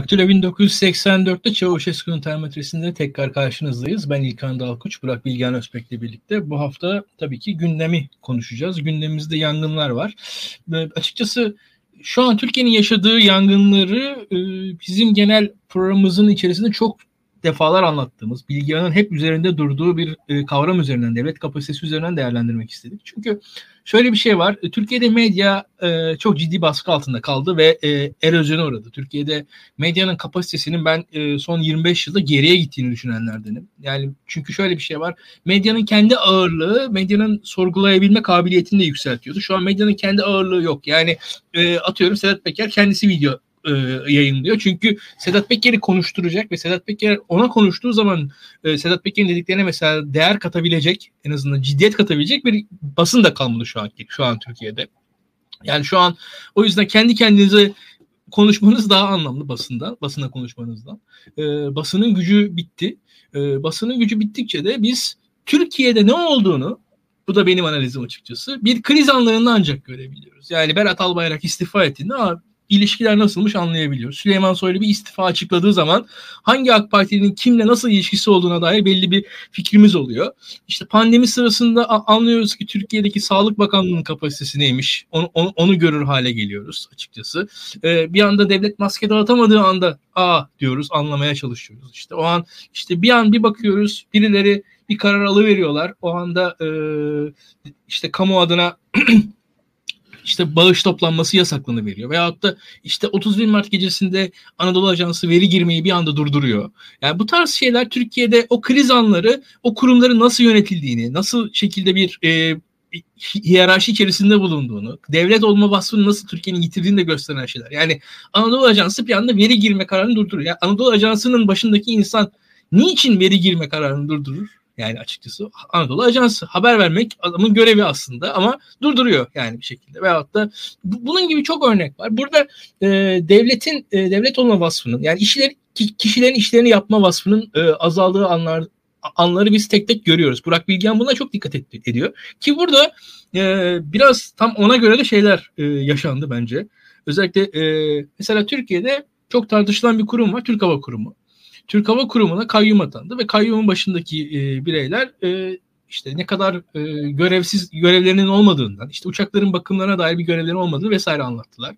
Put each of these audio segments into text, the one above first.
Daktilo 1984'te Çavuşesku'nun termometresinde tekrar karşınızdayız. Ben İlkan Dalkuç, Burak Bilgen Özbek'le birlikte. Bu hafta tabii ki gündemi konuşacağız. Gündemimizde yangınlar var. Ve açıkçası şu an Türkiye'nin yaşadığı yangınları e, bizim genel programımızın içerisinde çok defalar anlattığımız, bilgilerin hep üzerinde durduğu bir e, kavram üzerinden, devlet kapasitesi üzerinden değerlendirmek istedik. Çünkü şöyle bir şey var. Türkiye'de medya e, çok ciddi baskı altında kaldı ve e, erozyona uğradı. Türkiye'de medyanın kapasitesinin ben e, son 25 yılda geriye gittiğini düşünenlerdenim. Yani çünkü şöyle bir şey var. Medyanın kendi ağırlığı, medyanın sorgulayabilme kabiliyetini de yükseltiyordu. Şu an medyanın kendi ağırlığı yok. Yani e, atıyorum Sedat Peker kendisi video e, yayınlıyor. Çünkü Sedat Peker'i konuşturacak ve Sedat Peker ona konuştuğu zaman e, Sedat Peker'in dediklerine mesela değer katabilecek, en azından ciddiyet katabilecek bir basın da kalmadı şu an şu an Türkiye'de. Yani şu an o yüzden kendi kendinize konuşmanız daha anlamlı basında, basına konuşmanızdan. E, basının gücü bitti. E, basının gücü bittikçe de biz Türkiye'de ne olduğunu bu da benim analizim açıkçası. Bir kriz anlarında ancak görebiliyoruz. Yani Berat Albayrak istifa ettiğinde ilişkiler nasılmış anlayabiliyoruz. Süleyman Soylu bir istifa açıkladığı zaman hangi AK Parti'nin kimle nasıl ilişkisi olduğuna dair belli bir fikrimiz oluyor. İşte pandemi sırasında anlıyoruz ki Türkiye'deki Sağlık Bakanlığı'nın kapasitesi neymiş. Onu, onu, onu görür hale geliyoruz açıkçası. Ee, bir anda devlet maske dağıtamadığı anda a diyoruz anlamaya çalışıyoruz. İşte o an işte bir an bir bakıyoruz birileri bir karar alıveriyorlar. O anda e, işte kamu adına işte bağış toplanması yasaklanı veriyor. Veyahut da işte 31 Mart gecesinde Anadolu Ajansı veri girmeyi bir anda durduruyor. Yani bu tarz şeyler Türkiye'de o kriz anları o kurumların nasıl yönetildiğini, nasıl şekilde bir e, hiyerarşi içerisinde bulunduğunu, devlet olma vasfını nasıl Türkiye'nin yitirdiğini de gösteren şeyler. Yani Anadolu Ajansı bir anda veri girme kararını durduruyor. Yani Anadolu Ajansı'nın başındaki insan niçin veri girme kararını durdurur? Yani açıkçası Anadolu Ajansı haber vermek adamın görevi aslında ama durduruyor yani bir şekilde. Veyahut da bunun gibi çok örnek var. Burada e, devletin e, devlet olma vasfının yani işler kişilerin işlerini yapma vasfının e, azaldığı anlar anları biz tek tek görüyoruz. Burak Bilgen buna çok dikkat et, ediyor. Ki burada e, biraz tam ona göre de şeyler e, yaşandı bence. Özellikle e, mesela Türkiye'de çok tartışılan bir kurum var. Türk Hava Kurumu. Türk Hava Kurumu'na kayyum atandı ve kayyumun başındaki e, bireyler e, işte ne kadar e, görevsiz görevlerinin olmadığından, işte uçakların bakımlarına dair bir görevleri olmadığını vesaire anlattılar.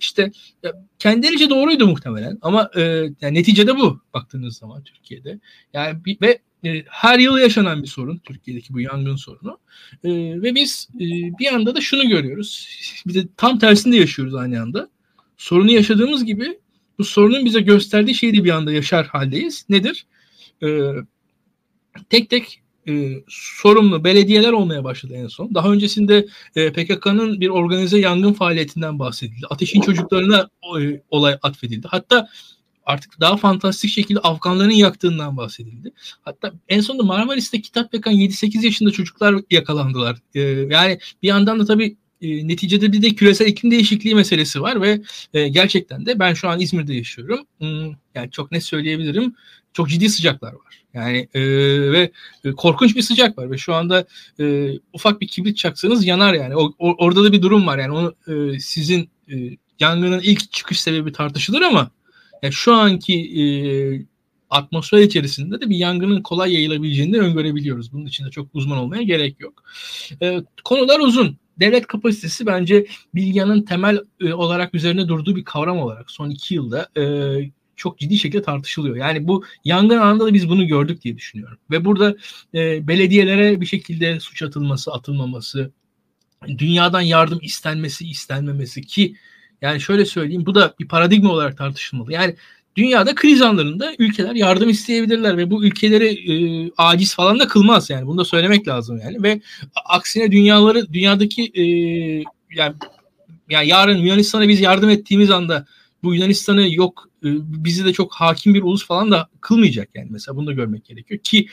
İşte ya, kendilerince doğruydu muhtemelen ama e, yani neticede bu baktığınız zaman Türkiye'de. Yani bir, ve e, her yıl yaşanan bir sorun Türkiye'deki bu yangın sorunu. E, ve biz e, bir anda da şunu görüyoruz. Bir de tam tersinde yaşıyoruz aynı anda. Sorunu yaşadığımız gibi bu sorunun bize gösterdiği şeyi de bir anda yaşar haldeyiz. Nedir? Ee, tek tek e, sorumlu belediyeler olmaya başladı en son. Daha öncesinde e, PKK'nın bir organize yangın faaliyetinden bahsedildi. Ateşin çocuklarına e, olay atfedildi. Hatta artık daha fantastik şekilde Afganların yaktığından bahsedildi. Hatta en sonunda Marmaris'te kitap yakan 7-8 yaşında çocuklar yakalandılar. E, yani bir yandan da tabii e, neticede bir de küresel iklim değişikliği meselesi var ve e, gerçekten de ben şu an İzmir'de yaşıyorum. Hmm, yani çok net söyleyebilirim. Çok ciddi sıcaklar var. Yani e, ve e, korkunç bir sıcak var ve şu anda e, ufak bir kibrit çaksanız yanar yani. O, o, orada da bir durum var yani onu e, sizin e, yangının ilk çıkış sebebi tartışılır ama yani şu anki e, atmosfer içerisinde de bir yangının kolay yayılabileceğini de öngörebiliyoruz. Bunun için de çok uzman olmaya gerek yok. E, konular uzun devlet kapasitesi bence bilgiyanın temel e, olarak üzerine durduğu bir kavram olarak son iki yılda e, çok ciddi şekilde tartışılıyor. Yani bu yangın anında da biz bunu gördük diye düşünüyorum. Ve burada e, belediyelere bir şekilde suç atılması, atılmaması, dünyadan yardım istenmesi, istenmemesi ki yani şöyle söyleyeyim bu da bir paradigma olarak tartışılmalı. Yani dünyada kriz anlarında ülkeler yardım isteyebilirler ve bu ülkeleri e, aciz falan da kılmaz yani. Bunu da söylemek lazım yani. Ve aksine dünyaları dünyadaki e, yani yani yarın Yunanistan'a biz yardım ettiğimiz anda bu Yunanistan'ı yok e, bizi de çok hakim bir ulus falan da kılmayacak yani. Mesela bunu da görmek gerekiyor ki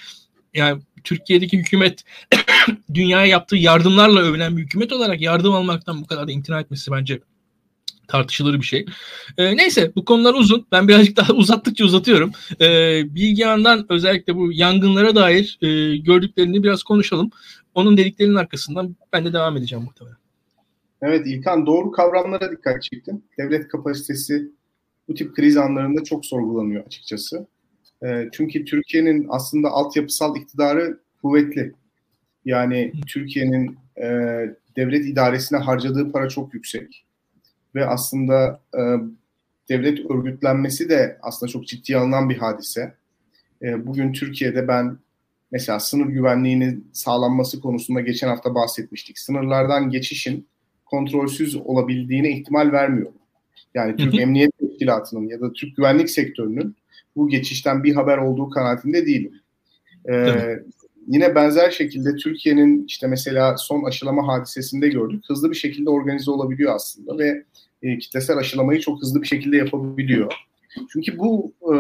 yani Türkiye'deki hükümet dünyaya yaptığı yardımlarla övülen bir hükümet olarak yardım almaktan bu kadar da imtina etmesi bence tartışılır bir şey. E, neyse bu konular uzun. Ben birazcık daha uzattıkça uzatıyorum. E, Bilgehan'dan özellikle bu yangınlara dair e, gördüklerini biraz konuşalım. Onun dediklerinin arkasından ben de devam edeceğim muhtemelen. Evet İlkan doğru kavramlara dikkat çektin. Devlet kapasitesi bu tip kriz anlarında çok sorgulanıyor açıkçası. E, çünkü Türkiye'nin aslında altyapısal iktidarı kuvvetli. Yani Türkiye'nin e, devlet idaresine harcadığı para çok yüksek. Ve aslında e, devlet örgütlenmesi de aslında çok ciddi alınan bir hadise. E, bugün Türkiye'de ben mesela sınır güvenliğinin sağlanması konusunda geçen hafta bahsetmiştik. Sınırlardan geçişin kontrolsüz olabildiğine ihtimal vermiyorum. Yani Türk hı hı. Emniyet Teşkilatı'nın ya da Türk güvenlik sektörünün bu geçişten bir haber olduğu kanaatinde değilim. Ee, yine benzer şekilde Türkiye'nin işte mesela son aşılama hadisesinde gördük. Hızlı bir şekilde organize olabiliyor aslında ve e, kitlesel aşılamayı çok hızlı bir şekilde yapabiliyor. Çünkü bu e,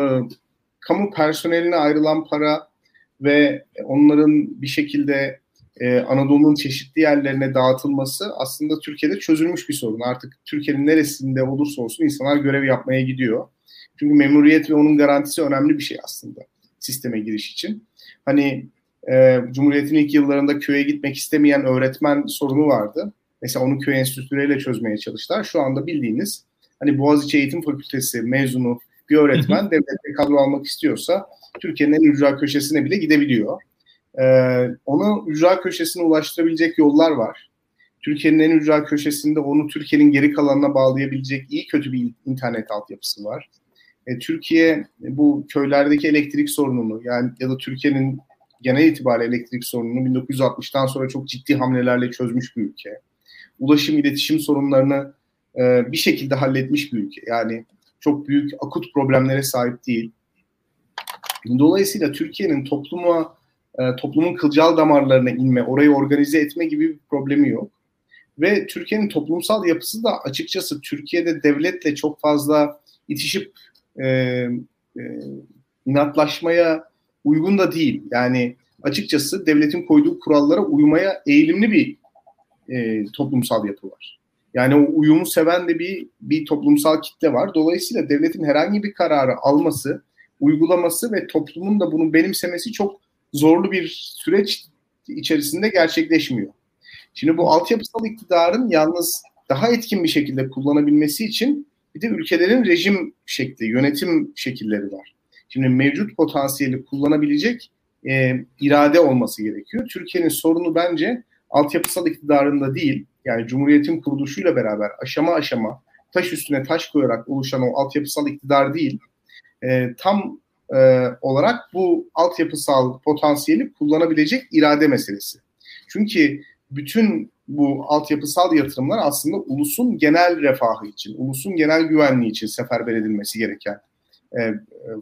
kamu personeline ayrılan para ve onların bir şekilde e, Anadolu'nun çeşitli yerlerine dağıtılması aslında Türkiye'de çözülmüş bir sorun. Artık Türkiye'nin neresinde olursa olsun insanlar görev yapmaya gidiyor. Çünkü memuriyet ve onun garantisi önemli bir şey aslında sisteme giriş için. Hani e, Cumhuriyet'in ilk yıllarında köye gitmek istemeyen öğretmen sorunu vardı. Mesela onu köy enstitüleriyle çözmeye çalıştılar. Şu anda bildiğiniz hani Boğaziçi Eğitim Fakültesi mezunu bir öğretmen devlette kadro almak istiyorsa Türkiye'nin en ücra köşesine bile gidebiliyor. Ee, onu ücra köşesine ulaştırabilecek yollar var. Türkiye'nin en ücra köşesinde onu Türkiye'nin geri kalanına bağlayabilecek iyi kötü bir internet altyapısı var. E, Türkiye bu köylerdeki elektrik sorununu yani ya da Türkiye'nin genel itibariyle elektrik sorununu 1960'tan sonra çok ciddi hamlelerle çözmüş bir ülke. Ulaşım, iletişim sorunlarını e, bir şekilde halletmiş bir ülke. Yani çok büyük akut problemlere sahip değil. Dolayısıyla Türkiye'nin topluma e, toplumun kılcal damarlarına inme, orayı organize etme gibi bir problemi yok. Ve Türkiye'nin toplumsal yapısı da açıkçası Türkiye'de devletle çok fazla itişip e, e, inatlaşmaya uygun da değil. Yani açıkçası devletin koyduğu kurallara uymaya eğilimli bir e, toplumsal yapı var. Yani o uyumu seven de bir bir toplumsal kitle var. Dolayısıyla devletin herhangi bir kararı alması, uygulaması ve toplumun da bunu benimsemesi çok zorlu bir süreç içerisinde gerçekleşmiyor. Şimdi bu altyapısal iktidarın yalnız daha etkin bir şekilde kullanabilmesi için bir de ülkelerin rejim şekli, yönetim şekilleri var. Şimdi mevcut potansiyeli kullanabilecek e, irade olması gerekiyor. Türkiye'nin sorunu bence altyapısal iktidarında değil, yani Cumhuriyet'in kuruluşuyla beraber aşama aşama taş üstüne taş koyarak oluşan o altyapısal iktidar değil, e, tam e, olarak bu altyapısal potansiyeli kullanabilecek irade meselesi. Çünkü bütün bu altyapısal yatırımlar aslında ulusun genel refahı için, ulusun genel güvenliği için seferber edilmesi gereken e, e,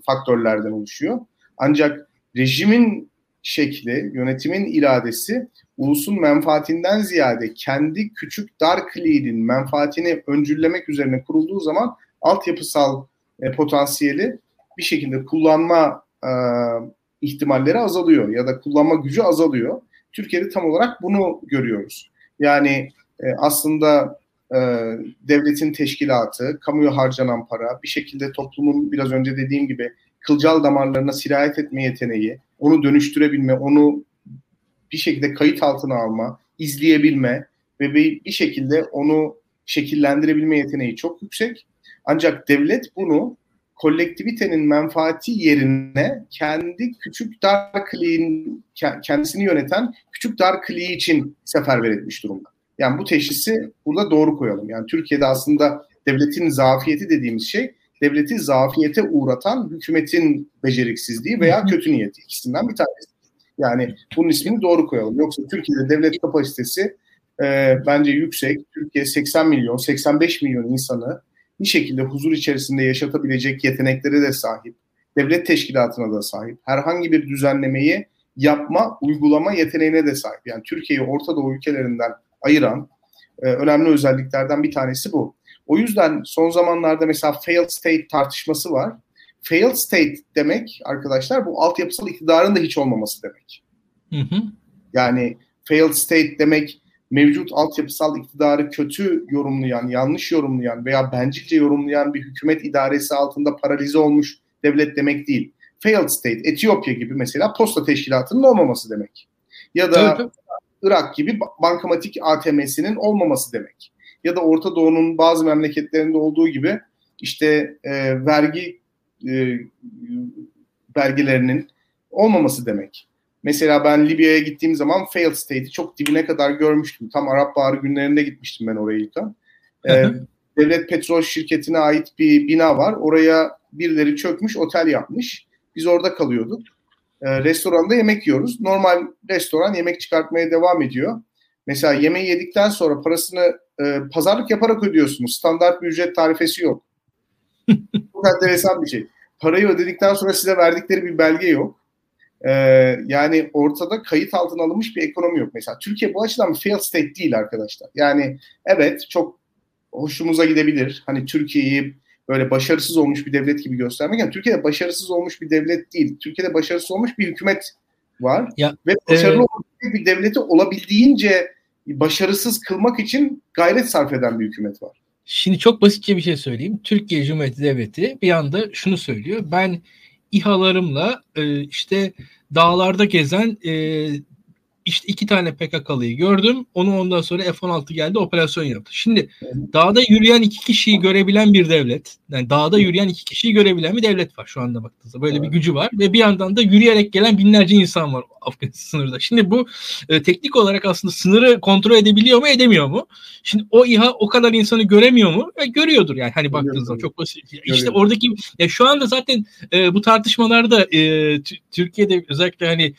faktörlerden oluşuyor. Ancak rejimin şekli, yönetimin iradesi ulusun menfaatinden ziyade kendi küçük dar kliğinin menfaatini öncüllemek üzerine kurulduğu zaman altyapısal e, potansiyeli bir şekilde kullanma e, ihtimalleri azalıyor ya da kullanma gücü azalıyor. Türkiye'de tam olarak bunu görüyoruz. Yani e, aslında e, devletin teşkilatı, kamuya harcanan para, bir şekilde toplumun biraz önce dediğim gibi kılcal damarlarına sirayet etme yeteneği, onu dönüştürebilme, onu bir şekilde kayıt altına alma, izleyebilme ve bir, bir şekilde onu şekillendirebilme yeteneği çok yüksek. Ancak devlet bunu kolektivitenin menfaati yerine kendi küçük dar kliğin kendisini yöneten küçük dar kliği için seferber etmiş durumda. Yani bu teşhisi burada doğru koyalım. Yani Türkiye'de aslında devletin zafiyeti dediğimiz şey devleti zafiyete uğratan hükümetin beceriksizliği veya kötü niyeti ikisinden bir tanesi. Yani bunun ismini doğru koyalım. Yoksa Türkiye'de devlet kapasitesi e, bence yüksek. Türkiye 80 milyon, 85 milyon insanı bir şekilde huzur içerisinde yaşatabilecek yeteneklere de sahip. Devlet teşkilatına da sahip. Herhangi bir düzenlemeyi yapma, uygulama yeteneğine de sahip. Yani Türkiye'yi Orta Doğu ülkelerinden ayıran e, önemli özelliklerden bir tanesi bu. O yüzden son zamanlarda mesela failed state tartışması var. Failed state demek arkadaşlar bu altyapısal iktidarın da hiç olmaması demek. Hı hı. Yani failed state demek mevcut altyapısal iktidarı kötü yorumlayan, yanlış yorumlayan veya bencilce yorumlayan bir hükümet idaresi altında paralize olmuş devlet demek değil. Failed state, Etiyopya gibi mesela posta teşkilatının olmaması demek. Ya da evet. Irak gibi bankamatik ATM'sinin olmaması demek. Ya da Orta Doğu'nun bazı memleketlerinde olduğu gibi işte e, vergi e, belgelerinin olmaması demek. Mesela ben Libya'ya gittiğim zaman failed state'i çok dibine kadar görmüştüm. Tam Arap Baharı günlerinde gitmiştim ben oraya ilk ee, Devlet Petrol Şirketi'ne ait bir bina var. Oraya birileri çökmüş, otel yapmış. Biz orada kalıyorduk. Ee, restoranda yemek yiyoruz. Normal restoran yemek çıkartmaya devam ediyor. Mesela yemeği yedikten sonra parasını e, pazarlık yaparak ödüyorsunuz. Standart bir ücret tarifesi yok. Çok enteresan bir şey. Parayı ödedikten sonra size verdikleri bir belge yok. Ee, yani ortada kayıt altına alınmış bir ekonomi yok. Mesela Türkiye bu açıdan bir fail state değil arkadaşlar. Yani evet çok hoşumuza gidebilir. Hani Türkiye'yi böyle başarısız olmuş bir devlet gibi göstermek. Yani Türkiye'de başarısız olmuş bir devlet değil. Türkiye'de başarısız olmuş bir hükümet var. Ya, ve başarılı e... bir devleti olabildiğince başarısız kılmak için gayret sarf eden bir hükümet var. Şimdi çok basitçe bir şey söyleyeyim. Türkiye Cumhuriyeti Devleti bir anda şunu söylüyor. Ben İHA'larımla e, işte dağlarda gezen e, işte iki tane PKK'lıyı gördüm. Onu ondan sonra F-16 geldi operasyon yaptı. Şimdi dağda yürüyen iki kişiyi görebilen bir devlet. Yani dağda yürüyen iki kişiyi görebilen bir devlet var şu anda baktığınızda. Böyle evet. bir gücü var ve bir yandan da yürüyerek gelen binlerce insan var Afganistan sınırda. Şimdi bu e, teknik olarak aslında sınırı kontrol edebiliyor mu edemiyor mu? Şimdi o İHA o kadar insanı göremiyor mu? E, görüyordur yani hani baktığınız zaman çok basit. Görüyor. İşte oradaki ya şu anda zaten e, bu tartışmalarda e, Türkiye'de özellikle hani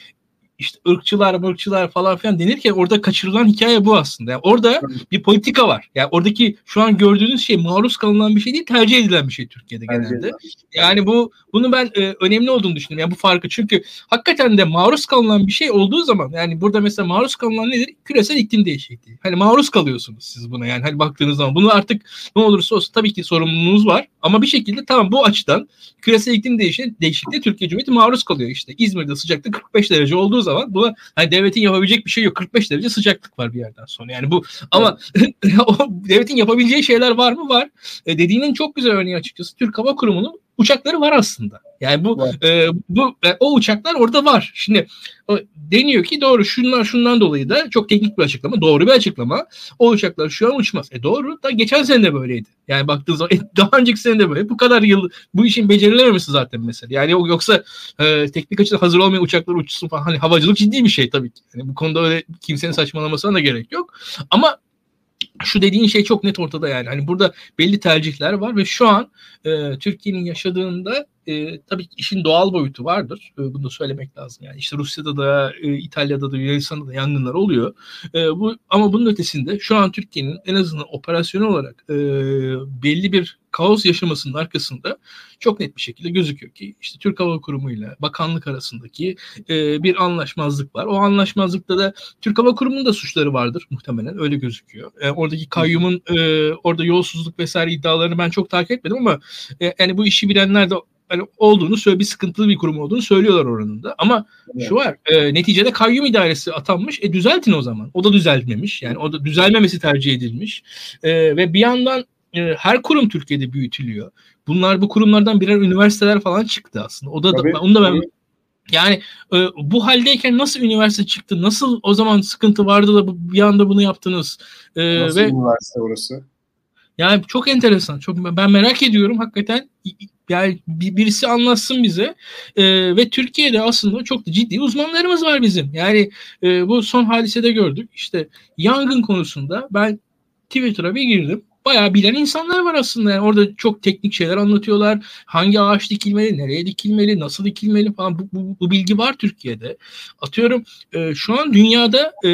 işte ırkçılar, mırkçılar falan filan denirken orada kaçırılan hikaye bu aslında. Yani orada bir politika var. Yani oradaki şu an gördüğünüz şey maruz kalınan bir şey değil, tercih edilen bir şey Türkiye'de genelde. Yani bu bunu ben e, önemli olduğunu düşünüyorum. Yani bu farkı çünkü hakikaten de maruz kalınan bir şey olduğu zaman yani burada mesela maruz kalınan nedir? Küresel iklim değişikliği. Hani maruz kalıyorsunuz siz buna yani hani baktığınız zaman. Bunu artık ne olursa olsun tabii ki sorumluluğunuz var ama bir şekilde tamam bu açıdan küresel iklim değişikliği, değişikliği Türkiye Cumhuriyeti maruz kalıyor işte. İzmir'de sıcaklık 45 derece olduğu zaman buna hani devletin yapabilecek bir şey yok. 45 derece sıcaklık var bir yerden sonra. Yani bu ama o devletin yapabileceği şeyler var mı? Var. E, dediğinin çok güzel örneği açıkçası Türk Hava Kurumu'nun uçakları var aslında. Yani bu e, bu e, o uçaklar orada var. Şimdi o, deniyor ki doğru şunlar şundan dolayı da çok teknik bir açıklama, doğru bir açıklama. O uçaklar şu an uçmaz. E doğru da geçen sene de böyleydi. Yani baktığınız zaman e, daha önceki sene de böyle. Bu kadar yıl bu işin becerilememesi zaten mesela. Yani yoksa e, teknik açıdan hazır olmayan uçaklar uçsun falan. Hani havacılık ciddi bir şey tabii ki. Yani bu konuda öyle kimsenin saçmalamasına da gerek yok. Ama şu dediğin şey çok net ortada yani. Hani burada belli tercihler var ve şu an e, Türkiye'nin yaşadığında e, tabii işin doğal boyutu vardır. E, bunu söylemek lazım. Yani işte Rusya'da da, e, İtalya'da da, Yunanistan'da da yangınlar oluyor. E, bu ama bunun ötesinde şu an Türkiye'nin en azından operasyonel olarak e, belli bir kaos yaşamasının arkasında çok net bir şekilde gözüküyor ki işte Türk Hava Kurumu ile bakanlık arasındaki e, bir anlaşmazlık var. O anlaşmazlıkta da Türk Hava Kurumu'nun da suçları vardır muhtemelen öyle gözüküyor. E, oradaki kayyumun e, orada yolsuzluk vesaire iddialarını ben çok takip etmedim ama e, yani bu işi bilenler de hani olduğunu söyle bir sıkıntılı bir kurum olduğunu söylüyorlar oranında. Ama evet. şu var e, neticede kayyum idaresi atanmış. E düzeltin o zaman. O da düzeltmemiş. Yani o da düzelmemesi tercih edilmiş. E, ve bir yandan e, her kurum Türkiye'de büyütülüyor. Bunlar bu kurumlardan birer üniversiteler falan çıktı aslında. O da, Tabii. onu da ben yani e, bu haldeyken nasıl üniversite çıktı? Nasıl o zaman sıkıntı vardı da bir anda bunu yaptınız? E, nasıl ve, üniversite orası? Yani çok enteresan. Çok ben merak ediyorum hakikaten. Yani birisi anlatsın bize. Ee, ve Türkiye'de aslında çok da ciddi uzmanlarımız var bizim. Yani e, bu son hadisede gördük. İşte yangın konusunda ben Twitter'a bir girdim. Bayağı bilen insanlar var aslında. Yani orada çok teknik şeyler anlatıyorlar. Hangi ağaç dikilmeli, nereye dikilmeli, nasıl dikilmeli falan. Bu, bu, bu bilgi var Türkiye'de. Atıyorum e, şu an dünyada e,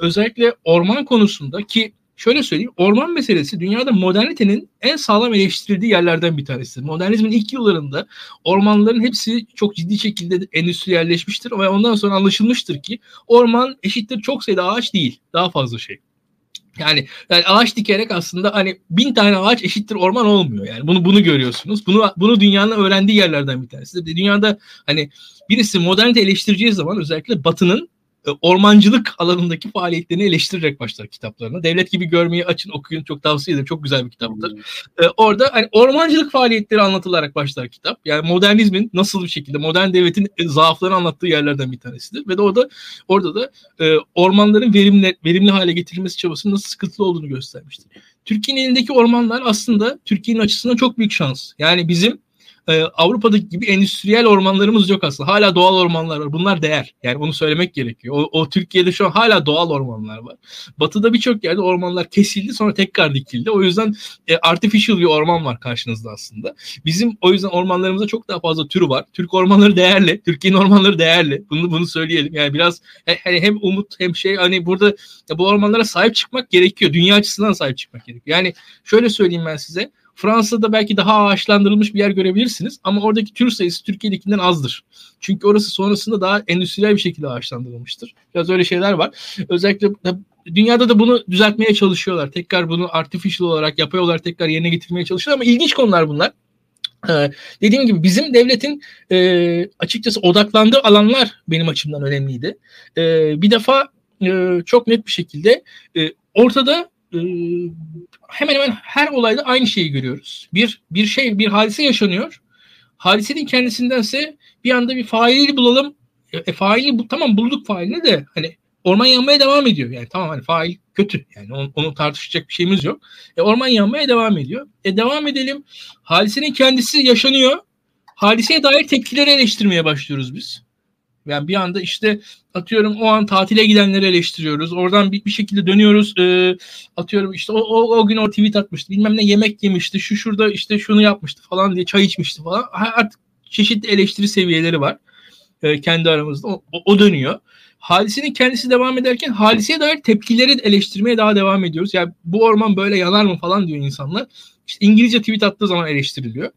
özellikle orman konusunda ki şöyle söyleyeyim. Orman meselesi dünyada modernitenin en sağlam eleştirildiği yerlerden bir tanesidir. Modernizmin ilk yıllarında ormanların hepsi çok ciddi şekilde endüstriyelleşmiştir ve ondan sonra anlaşılmıştır ki orman eşittir çok sayıda ağaç değil. Daha fazla şey. Yani, yani ağaç dikerek aslında hani bin tane ağaç eşittir orman olmuyor. Yani bunu bunu görüyorsunuz. Bunu bunu dünyanın öğrendiği yerlerden bir tanesi. Dünyada hani birisi modernite eleştireceği zaman özellikle Batı'nın ormancılık alanındaki faaliyetlerini eleştirerek başlar kitaplarına. Devlet gibi görmeyi açın okuyun çok tavsiye ederim. Çok güzel bir kitaptır. Hmm. orada hani ormancılık faaliyetleri anlatılarak başlar kitap. Yani modernizmin nasıl bir şekilde modern devletin zaaflarını anlattığı yerlerden bir tanesidir. Ve de orada orada da e, ormanların verimli verimli hale getirilmesi çabasının nasıl sıkıntılı olduğunu göstermiştir. Türkiye'nin elindeki ormanlar aslında Türkiye'nin açısından çok büyük şans. Yani bizim e, Avrupa'daki gibi endüstriyel ormanlarımız yok aslında. Hala doğal ormanlar var. Bunlar değer. Yani onu söylemek gerekiyor. O, o Türkiye'de şu an hala doğal ormanlar var. Batı'da birçok yerde ormanlar kesildi sonra tekrar dikildi. O yüzden e, artificial bir orman var karşınızda aslında. Bizim o yüzden ormanlarımızda çok daha fazla türü var. Türk ormanları değerli. Türkiye'nin ormanları değerli. Bunu bunu söyleyelim. Yani biraz hani hem umut hem şey hani burada bu ormanlara sahip çıkmak gerekiyor. Dünya açısından sahip çıkmak gerekiyor. Yani şöyle söyleyeyim ben size. Fransa'da belki daha ağaçlandırılmış bir yer görebilirsiniz ama oradaki tür sayısı Türkiye'dekinden azdır. Çünkü orası sonrasında daha endüstriyel bir şekilde ağaçlandırılmıştır. Biraz öyle şeyler var. Özellikle dünyada da bunu düzeltmeye çalışıyorlar. Tekrar bunu artificial olarak, yapay olarak tekrar yerine getirmeye çalışıyorlar ama ilginç konular bunlar. Ee, dediğim gibi bizim devletin e, açıkçası odaklandığı alanlar benim açımdan önemliydi. E, bir defa e, çok net bir şekilde e, ortada hemen hemen her olayda aynı şeyi görüyoruz. Bir bir şey, bir hadise yaşanıyor. Hadisenin kendisindense bir anda bir faili bulalım. E, e faili bu tamam bulduk failini de hani orman yanmaya devam ediyor. Yani tamam hani fail kötü. Yani onu, onu tartışacak bir şeyimiz yok. E, orman yanmaya devam ediyor. E devam edelim. Hadisenin kendisi yaşanıyor. Hadiseye dair tepkileri eleştirmeye başlıyoruz biz. Yani bir anda işte atıyorum o an tatile gidenleri eleştiriyoruz. Oradan bir, bir şekilde dönüyoruz. E, atıyorum işte o, o, o gün o tweet atmıştı. Bilmem ne yemek yemişti. Şu şurada işte şunu yapmıştı falan diye çay içmişti falan. Artık çeşitli eleştiri seviyeleri var. E, kendi aramızda. O, o dönüyor. Hadisenin kendisi devam ederken hadiseye dair tepkileri eleştirmeye daha devam ediyoruz. Yani bu orman böyle yanar mı falan diyor insanlar. İşte İngilizce tweet attığı zaman eleştiriliyor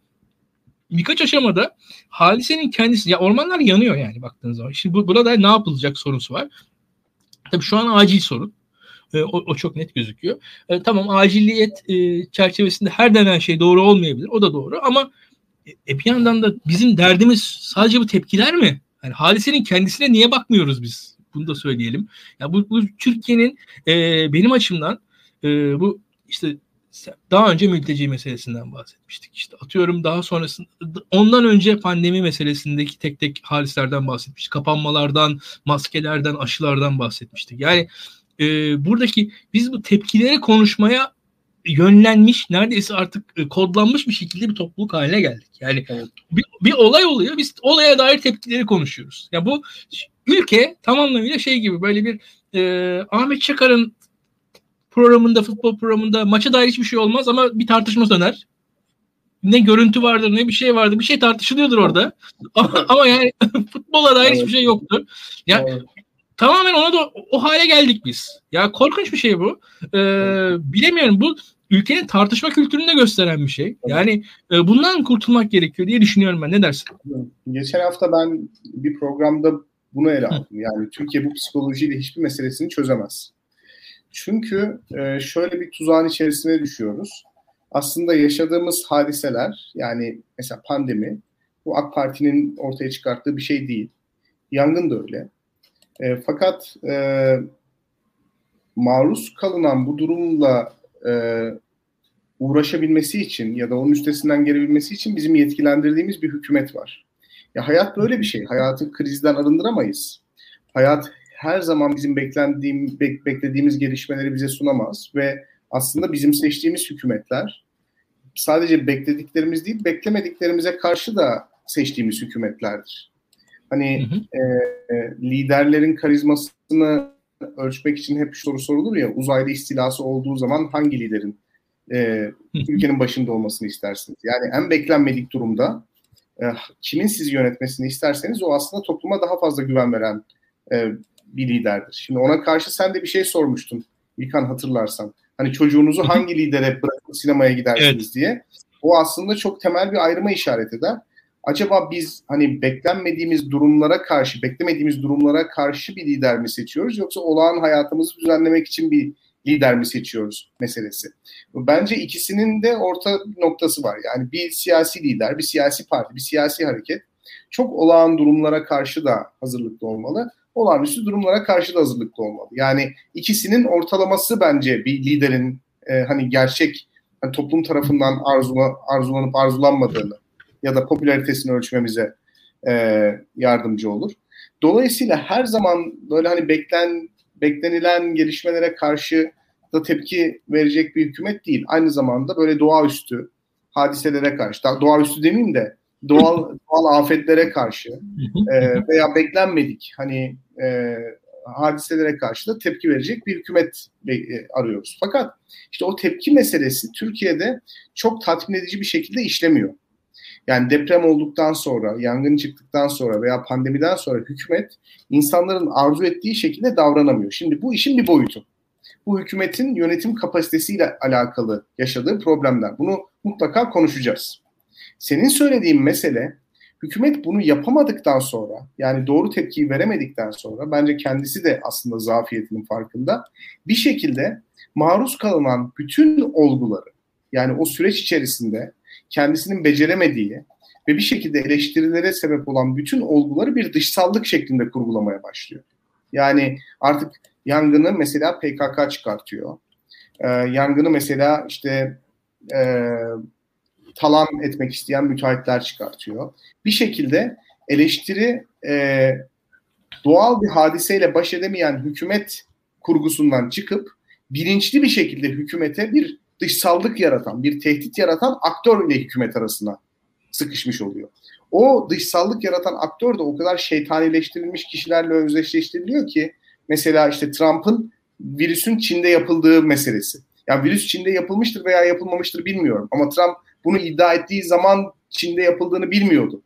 birkaç aşamada hadisenin kendisi ya ormanlar yanıyor yani baktığınız zaman. Şimdi bu, burada ne yapılacak sorusu var. Tabii şu an acil sorun. E, o, o çok net gözüküyor. E, tamam acilliyet e, çerçevesinde her denen şey doğru olmayabilir. O da doğru ama e, bir yandan da bizim derdimiz sadece bu tepkiler mi? Yani hadisenin kendisine niye bakmıyoruz biz? Bunu da söyleyelim. Ya bu, bu Türkiye'nin e, benim açımdan e, bu işte daha önce mülteci meselesinden bahsetmiştik. İşte atıyorum daha sonrasında ondan önce pandemi meselesindeki tek tek hadislerden bahsetmiştik. Kapanmalardan, maskelerden, aşılardan bahsetmiştik. Yani e, buradaki biz bu tepkileri konuşmaya yönlenmiş, neredeyse artık e, kodlanmış bir şekilde bir topluluk haline geldik. Yani evet. bir, bir olay oluyor, biz olaya dair tepkileri konuşuyoruz. Ya yani bu ülke tam anlamıyla şey gibi böyle bir e, Ahmet Çakar'ın programında, futbol programında maça dair hiçbir şey olmaz ama bir tartışma döner. Ne görüntü vardır ne bir şey vardır. Bir şey tartışılıyordur orada. ama, ama yani futbola dair evet. hiçbir şey yoktur. Ya evet. tamamen ona da o hale geldik biz. Ya korkunç bir şey bu. Ee, bilemiyorum bu ülkenin tartışma kültürünü de gösteren bir şey. Yani e, bundan kurtulmak gerekiyor diye düşünüyorum ben. Ne dersin? Geçen hafta ben bir programda bunu ele aldım. Yani Türkiye bu psikolojiyle hiçbir meselesini çözemez. Çünkü e, şöyle bir tuzağın içerisine düşüyoruz. Aslında yaşadığımız hadiseler yani mesela pandemi bu AK Parti'nin ortaya çıkarttığı bir şey değil. Yangın da öyle. E, fakat e, maruz kalınan bu durumla e, uğraşabilmesi için ya da onun üstesinden gelebilmesi için bizim yetkilendirdiğimiz bir hükümet var. Ya hayat böyle bir şey. Hayatı krizden arındıramayız. Hayat her zaman bizim beklendiğim, bek, beklediğimiz gelişmeleri bize sunamaz ve aslında bizim seçtiğimiz hükümetler sadece beklediklerimiz değil, beklemediklerimize karşı da seçtiğimiz hükümetlerdir. Hani hı hı. E, liderlerin karizmasını ölçmek için hep soru sorulur ya, uzaylı istilası olduğu zaman hangi liderin e, ülkenin başında olmasını istersiniz? Yani en beklenmedik durumda e, kimin sizi yönetmesini isterseniz o aslında topluma daha fazla güven veren e, bir liderdir. Şimdi ona karşı sen de bir şey sormuştun İlkan hatırlarsan. Hani çocuğunuzu hangi lidere bırakıp sinemaya gidersiniz evet. diye. O aslında çok temel bir ayrıma işaret eder. Acaba biz hani beklenmediğimiz durumlara karşı, beklemediğimiz durumlara karşı bir lider mi seçiyoruz yoksa olağan hayatımızı düzenlemek için bir lider mi seçiyoruz meselesi. Bence ikisinin de orta noktası var. Yani bir siyasi lider, bir siyasi parti, bir siyasi hareket çok olağan durumlara karşı da hazırlıklı olmalı olağanüstü durumlara karşı da hazırlıklı olmalı. Yani ikisinin ortalaması bence bir liderin e, hani gerçek hani toplum tarafından arzula, arzulanıp arzulanmadığını ya da popülaritesini ölçmemize e, yardımcı olur. Dolayısıyla her zaman böyle hani beklen beklenilen gelişmelere karşı da tepki verecek bir hükümet değil. Aynı zamanda böyle doğaüstü hadiselere karşı, doğaüstü demeyeyim de doğal doğal afetlere karşı e, veya beklenmedik hani e, hadiselere karşı da tepki verecek bir hükümet e, arıyoruz. Fakat işte o tepki meselesi Türkiye'de çok tatmin edici bir şekilde işlemiyor. Yani deprem olduktan sonra, yangın çıktıktan sonra veya pandemiden sonra hükümet insanların arzu ettiği şekilde davranamıyor. Şimdi bu işin bir boyutu. Bu hükümetin yönetim kapasitesiyle alakalı yaşadığı problemler. Bunu mutlaka konuşacağız. Senin söylediğin mesele hükümet bunu yapamadıktan sonra yani doğru tepkiyi veremedikten sonra bence kendisi de aslında zafiyetinin farkında bir şekilde maruz kalınan bütün olguları yani o süreç içerisinde kendisinin beceremediği ve bir şekilde eleştirilere sebep olan bütün olguları bir dışsallık şeklinde kurgulamaya başlıyor. Yani artık yangını mesela PKK çıkartıyor. Ee, yangını mesela işte e, talan etmek isteyen müteahhitler çıkartıyor. Bir şekilde eleştiri e, doğal bir hadiseyle baş edemeyen hükümet kurgusundan çıkıp bilinçli bir şekilde hükümete bir dışsallık yaratan, bir tehdit yaratan aktör ile hükümet arasına sıkışmış oluyor. O dışsallık yaratan aktör de o kadar şeytanileştirilmiş kişilerle özdeşleştiriliyor ki mesela işte Trump'ın virüsün Çin'de yapıldığı meselesi. Yani virüs Çin'de yapılmıştır veya yapılmamıştır bilmiyorum ama Trump bunu iddia ettiği zaman Çin'de yapıldığını bilmiyordu.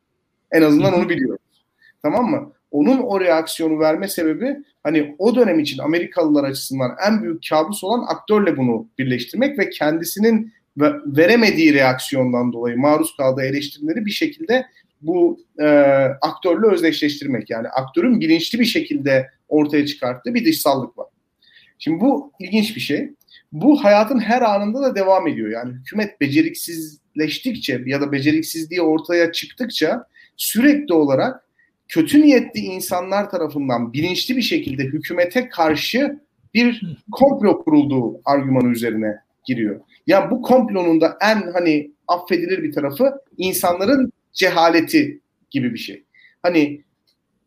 En azından onu biliyoruz. Tamam mı? Onun o reaksiyonu verme sebebi hani o dönem için Amerikalılar açısından en büyük kabus olan aktörle bunu birleştirmek ve kendisinin veremediği reaksiyondan dolayı maruz kaldığı eleştirileri bir şekilde bu e, aktörle özdeşleştirmek. Yani aktörün bilinçli bir şekilde ortaya çıkarttığı bir dışsallık var. Şimdi bu ilginç bir şey. Bu hayatın her anında da devam ediyor. Yani hükümet beceriksizleştikçe ya da beceriksizliği ortaya çıktıkça sürekli olarak kötü niyetli insanlar tarafından bilinçli bir şekilde hükümete karşı bir komplo kurulduğu argümanı üzerine giriyor. Yani bu komplonun da en hani affedilir bir tarafı insanların cehaleti gibi bir şey. Hani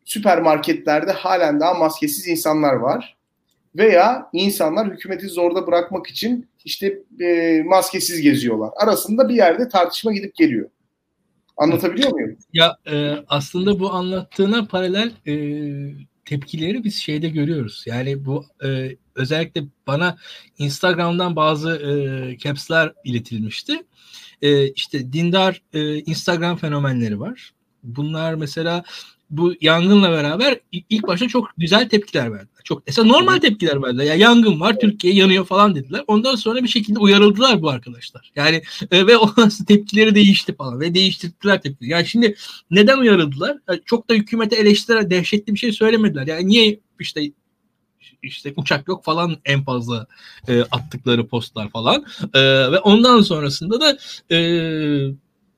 süpermarketlerde halen daha maskesiz insanlar var. Veya insanlar hükümeti zorda bırakmak için işte e, maskesiz geziyorlar. Arasında bir yerde tartışma gidip geliyor. Anlatabiliyor muyum? Ya e, aslında bu anlattığına paralel e, tepkileri biz şeyde görüyoruz. Yani bu e, özellikle bana Instagram'dan bazı e, caps'ler iletilmişti. E, işte dindar e, Instagram fenomenleri var. Bunlar mesela bu yangınla beraber ilk başta çok güzel tepkiler verdiler. Çok esas normal tepkiler verdiler. Ya yani yangın var, Türkiye yanıyor falan dediler. Ondan sonra bir şekilde uyarıldılar bu arkadaşlar. Yani e, ve o tepkileri değişti falan ve değiştirdiler tepkileri. Yani şimdi neden uyarıldılar? Yani çok da hükümete eleştirel dehşetli bir şey söylemediler. Yani niye işte işte uçak yok falan en fazla e, attıkları postlar falan e, ve ondan sonrasında da e,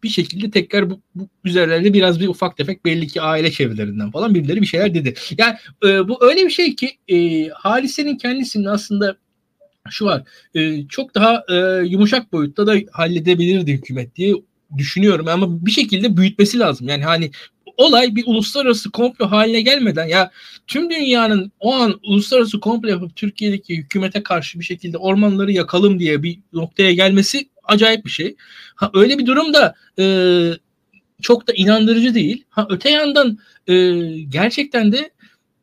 bir şekilde tekrar bu, bu üzerlerinde biraz bir ufak tefek belli ki aile çevrelerinden falan birileri bir şeyler dedi. Yani e, bu öyle bir şey ki e, Halise'nin kendisinin aslında şu var e, çok daha e, yumuşak boyutta da halledebilirdi hükümet diye düşünüyorum ama bir şekilde büyütmesi lazım. Yani hani olay bir uluslararası komplo haline gelmeden ya tüm dünyanın o an uluslararası komplo yapıp Türkiye'deki hükümete karşı bir şekilde ormanları yakalım diye bir noktaya gelmesi acayip bir şey. Ha öyle bir durum da e, çok da inandırıcı değil. Ha öte yandan e, gerçekten de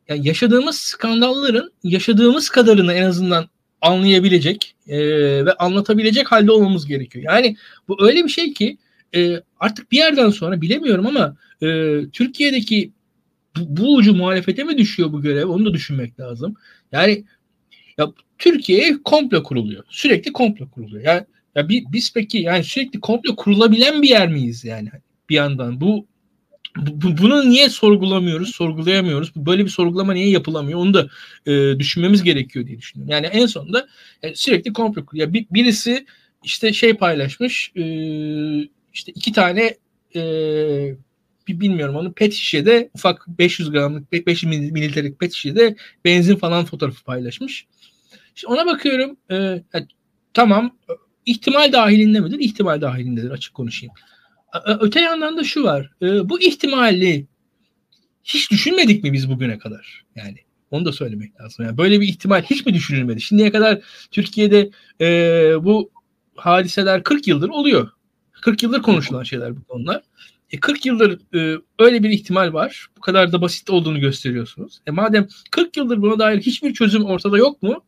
yani yaşadığımız skandalların yaşadığımız kadarını en azından anlayabilecek e, ve anlatabilecek halde olmamız gerekiyor. Yani bu öyle bir şey ki e, artık bir yerden sonra bilemiyorum ama e, Türkiye'deki bu, bu ucu muhalefete mi düşüyor bu görev onu da düşünmek lazım. Yani ya Türkiye'ye komplo kuruluyor. Sürekli komplo kuruluyor. Yani ya bir, biz peki yani sürekli komplo kurulabilen bir yer miyiz yani bir yandan? Bu, bu bunu niye sorgulamıyoruz, sorgulayamıyoruz? Böyle bir sorgulama niye yapılamıyor? Onu da e, düşünmemiz gerekiyor diye düşünüyorum. Yani en sonunda yani sürekli komplo ya bir, birisi işte şey paylaşmış e, işte iki tane e, bir bilmiyorum onu pet şişede ufak 500 gramlık 500 mililitrelik pet şişede benzin falan fotoğrafı paylaşmış. Şimdi ona bakıyorum e, yani, tamam ihtimal dahilinde midir? İhtimal dahilindedir açık konuşayım. Öte yandan da şu var. E, bu ihtimali hiç düşünmedik mi biz bugüne kadar? Yani onu da söylemek lazım. Yani böyle bir ihtimal hiç mi düşünülmedi? Şimdiye kadar Türkiye'de e, bu hadiseler 40 yıldır oluyor. 40 yıldır konuşulan şeyler bu konular. E 40 yıldır e, öyle bir ihtimal var. Bu kadar da basit olduğunu gösteriyorsunuz. E madem 40 yıldır buna dair hiçbir çözüm ortada yok mu?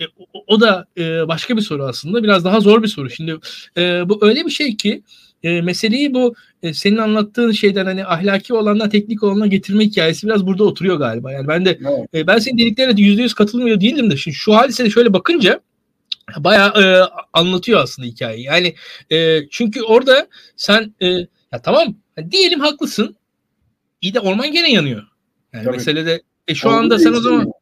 E, o, o da e, başka bir soru aslında. Biraz daha zor bir soru. Şimdi e, bu öyle bir şey ki e, meseleyi bu e, senin anlattığın şeyden hani ahlaki olandan teknik olana getirme hikayesi biraz burada oturuyor galiba. Yani ben de evet. e, ben senin dediklerine yüzde yüz katılmıyor değildim de şimdi şu hadisede şöyle bakınca bayağı e, anlatıyor aslında hikayeyi. Yani e, çünkü orada sen e, ya tamam diyelim haklısın. İyi de orman gene yanıyor. Yani Tabii. meselede e, şu Oldu anda sen o zaman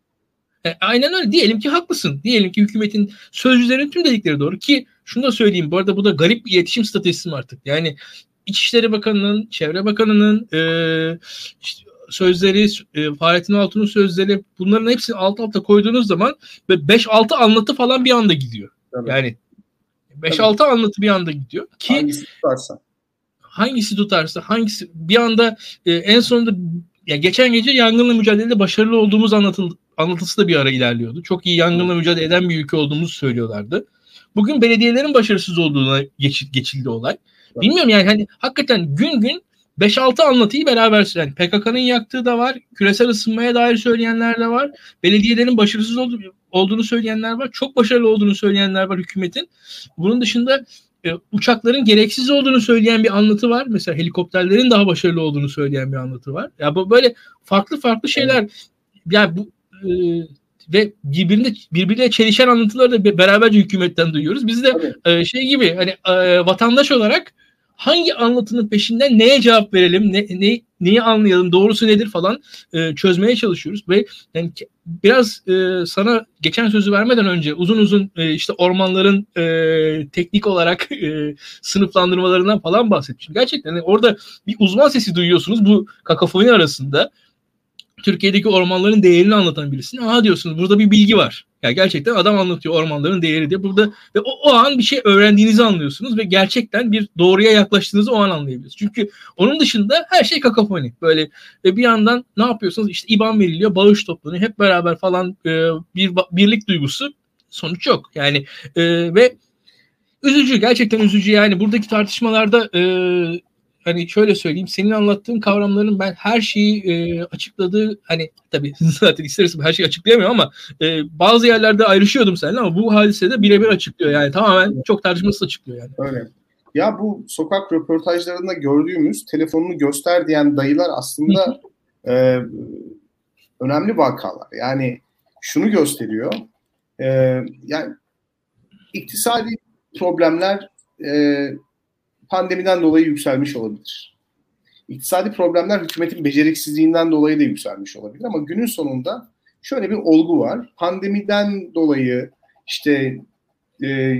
e, aynen öyle. Diyelim ki haklısın. Diyelim ki hükümetin sözcülerin tüm dedikleri doğru ki şunu da söyleyeyim. Bu arada bu da garip bir iletişim stratejisi artık? Yani İçişleri Bakanı'nın, Çevre Bakanı'nın e, işte sözleri, e, Fahrettin Altun'un sözleri bunların hepsini alt alta koyduğunuz zaman 5-6 anlatı falan bir anda gidiyor. Tabii. Yani 5-6 anlatı bir anda gidiyor. Ki hangisi tutarsa. Hangisi tutarsa, hangisi bir anda e, en sonunda ya geçen gece yangınla mücadelede başarılı olduğumuz anlatıldı, anlatısı da bir ara ilerliyordu. Çok iyi yangınla mücadele eden bir ülke olduğumuzu söylüyorlardı. Bugün belediyelerin başarısız olduğuna geçil, geçildi olay. Bilmiyorum yani hani hakikaten gün gün 5-6 anlatıyı beraber yani PKK'nın yaktığı da var. Küresel ısınmaya dair söyleyenler de var. Belediyelerin başarısız olduğunu söyleyenler var. Çok başarılı olduğunu söyleyenler var hükümetin. Bunun dışında e, uçakların gereksiz olduğunu söyleyen bir anlatı var. Mesela helikopterlerin daha başarılı olduğunu söyleyen bir anlatı var. Ya bu böyle farklı farklı şeyler. Yani bu e, ve birbirine birbirine çelişen anlatıları da beraberce hükümetten duyuyoruz. Biz de e, şey gibi hani e, vatandaş olarak hangi anlatının peşinden neye cevap verelim, ne, ne neyi anlayalım, doğrusu nedir falan e, çözmeye çalışıyoruz ve yani biraz e, sana geçen sözü vermeden önce uzun uzun e, işte ormanların e, teknik olarak e, sınıflandırmalarından falan bahsetmişim. Gerçekten yani orada bir uzman sesi duyuyorsunuz bu kakafoni arasında. Türkiye'deki ormanların değerini anlatan birisini. Aha diyorsunuz burada bir bilgi var. Yani gerçekten adam anlatıyor ormanların değeri diye. Burada ve o, o an bir şey öğrendiğinizi anlıyorsunuz ve gerçekten bir doğruya yaklaştığınızı o an anlayabiliyorsunuz. Çünkü onun dışında her şey kakafoni. Böyle ve bir yandan ne yapıyorsunuz? İşte IBAN veriliyor, bağış toplanıyor. Hep beraber falan e, bir birlik duygusu sonuç yok. Yani e, ve üzücü gerçekten üzücü yani buradaki tartışmalarda e, hani şöyle söyleyeyim senin anlattığın kavramların ben her şeyi e, açıkladığı hani tabii zaten istersem her şeyi açıklayamıyorum ama e, bazı yerlerde ayrışıyordum seninle ama bu hadisede birebir açıklıyor yani tamamen çok tartışmasız açıklıyor yani. Öyle. Ya bu sokak röportajlarında gördüğümüz telefonunu göster diyen dayılar aslında e, önemli vakalar. Yani şunu gösteriyor. E, yani iktisadi problemler e, pandemiden dolayı yükselmiş olabilir. İktisadi problemler hükümetin beceriksizliğinden dolayı da yükselmiş olabilir ama günün sonunda şöyle bir olgu var. Pandemiden dolayı işte e,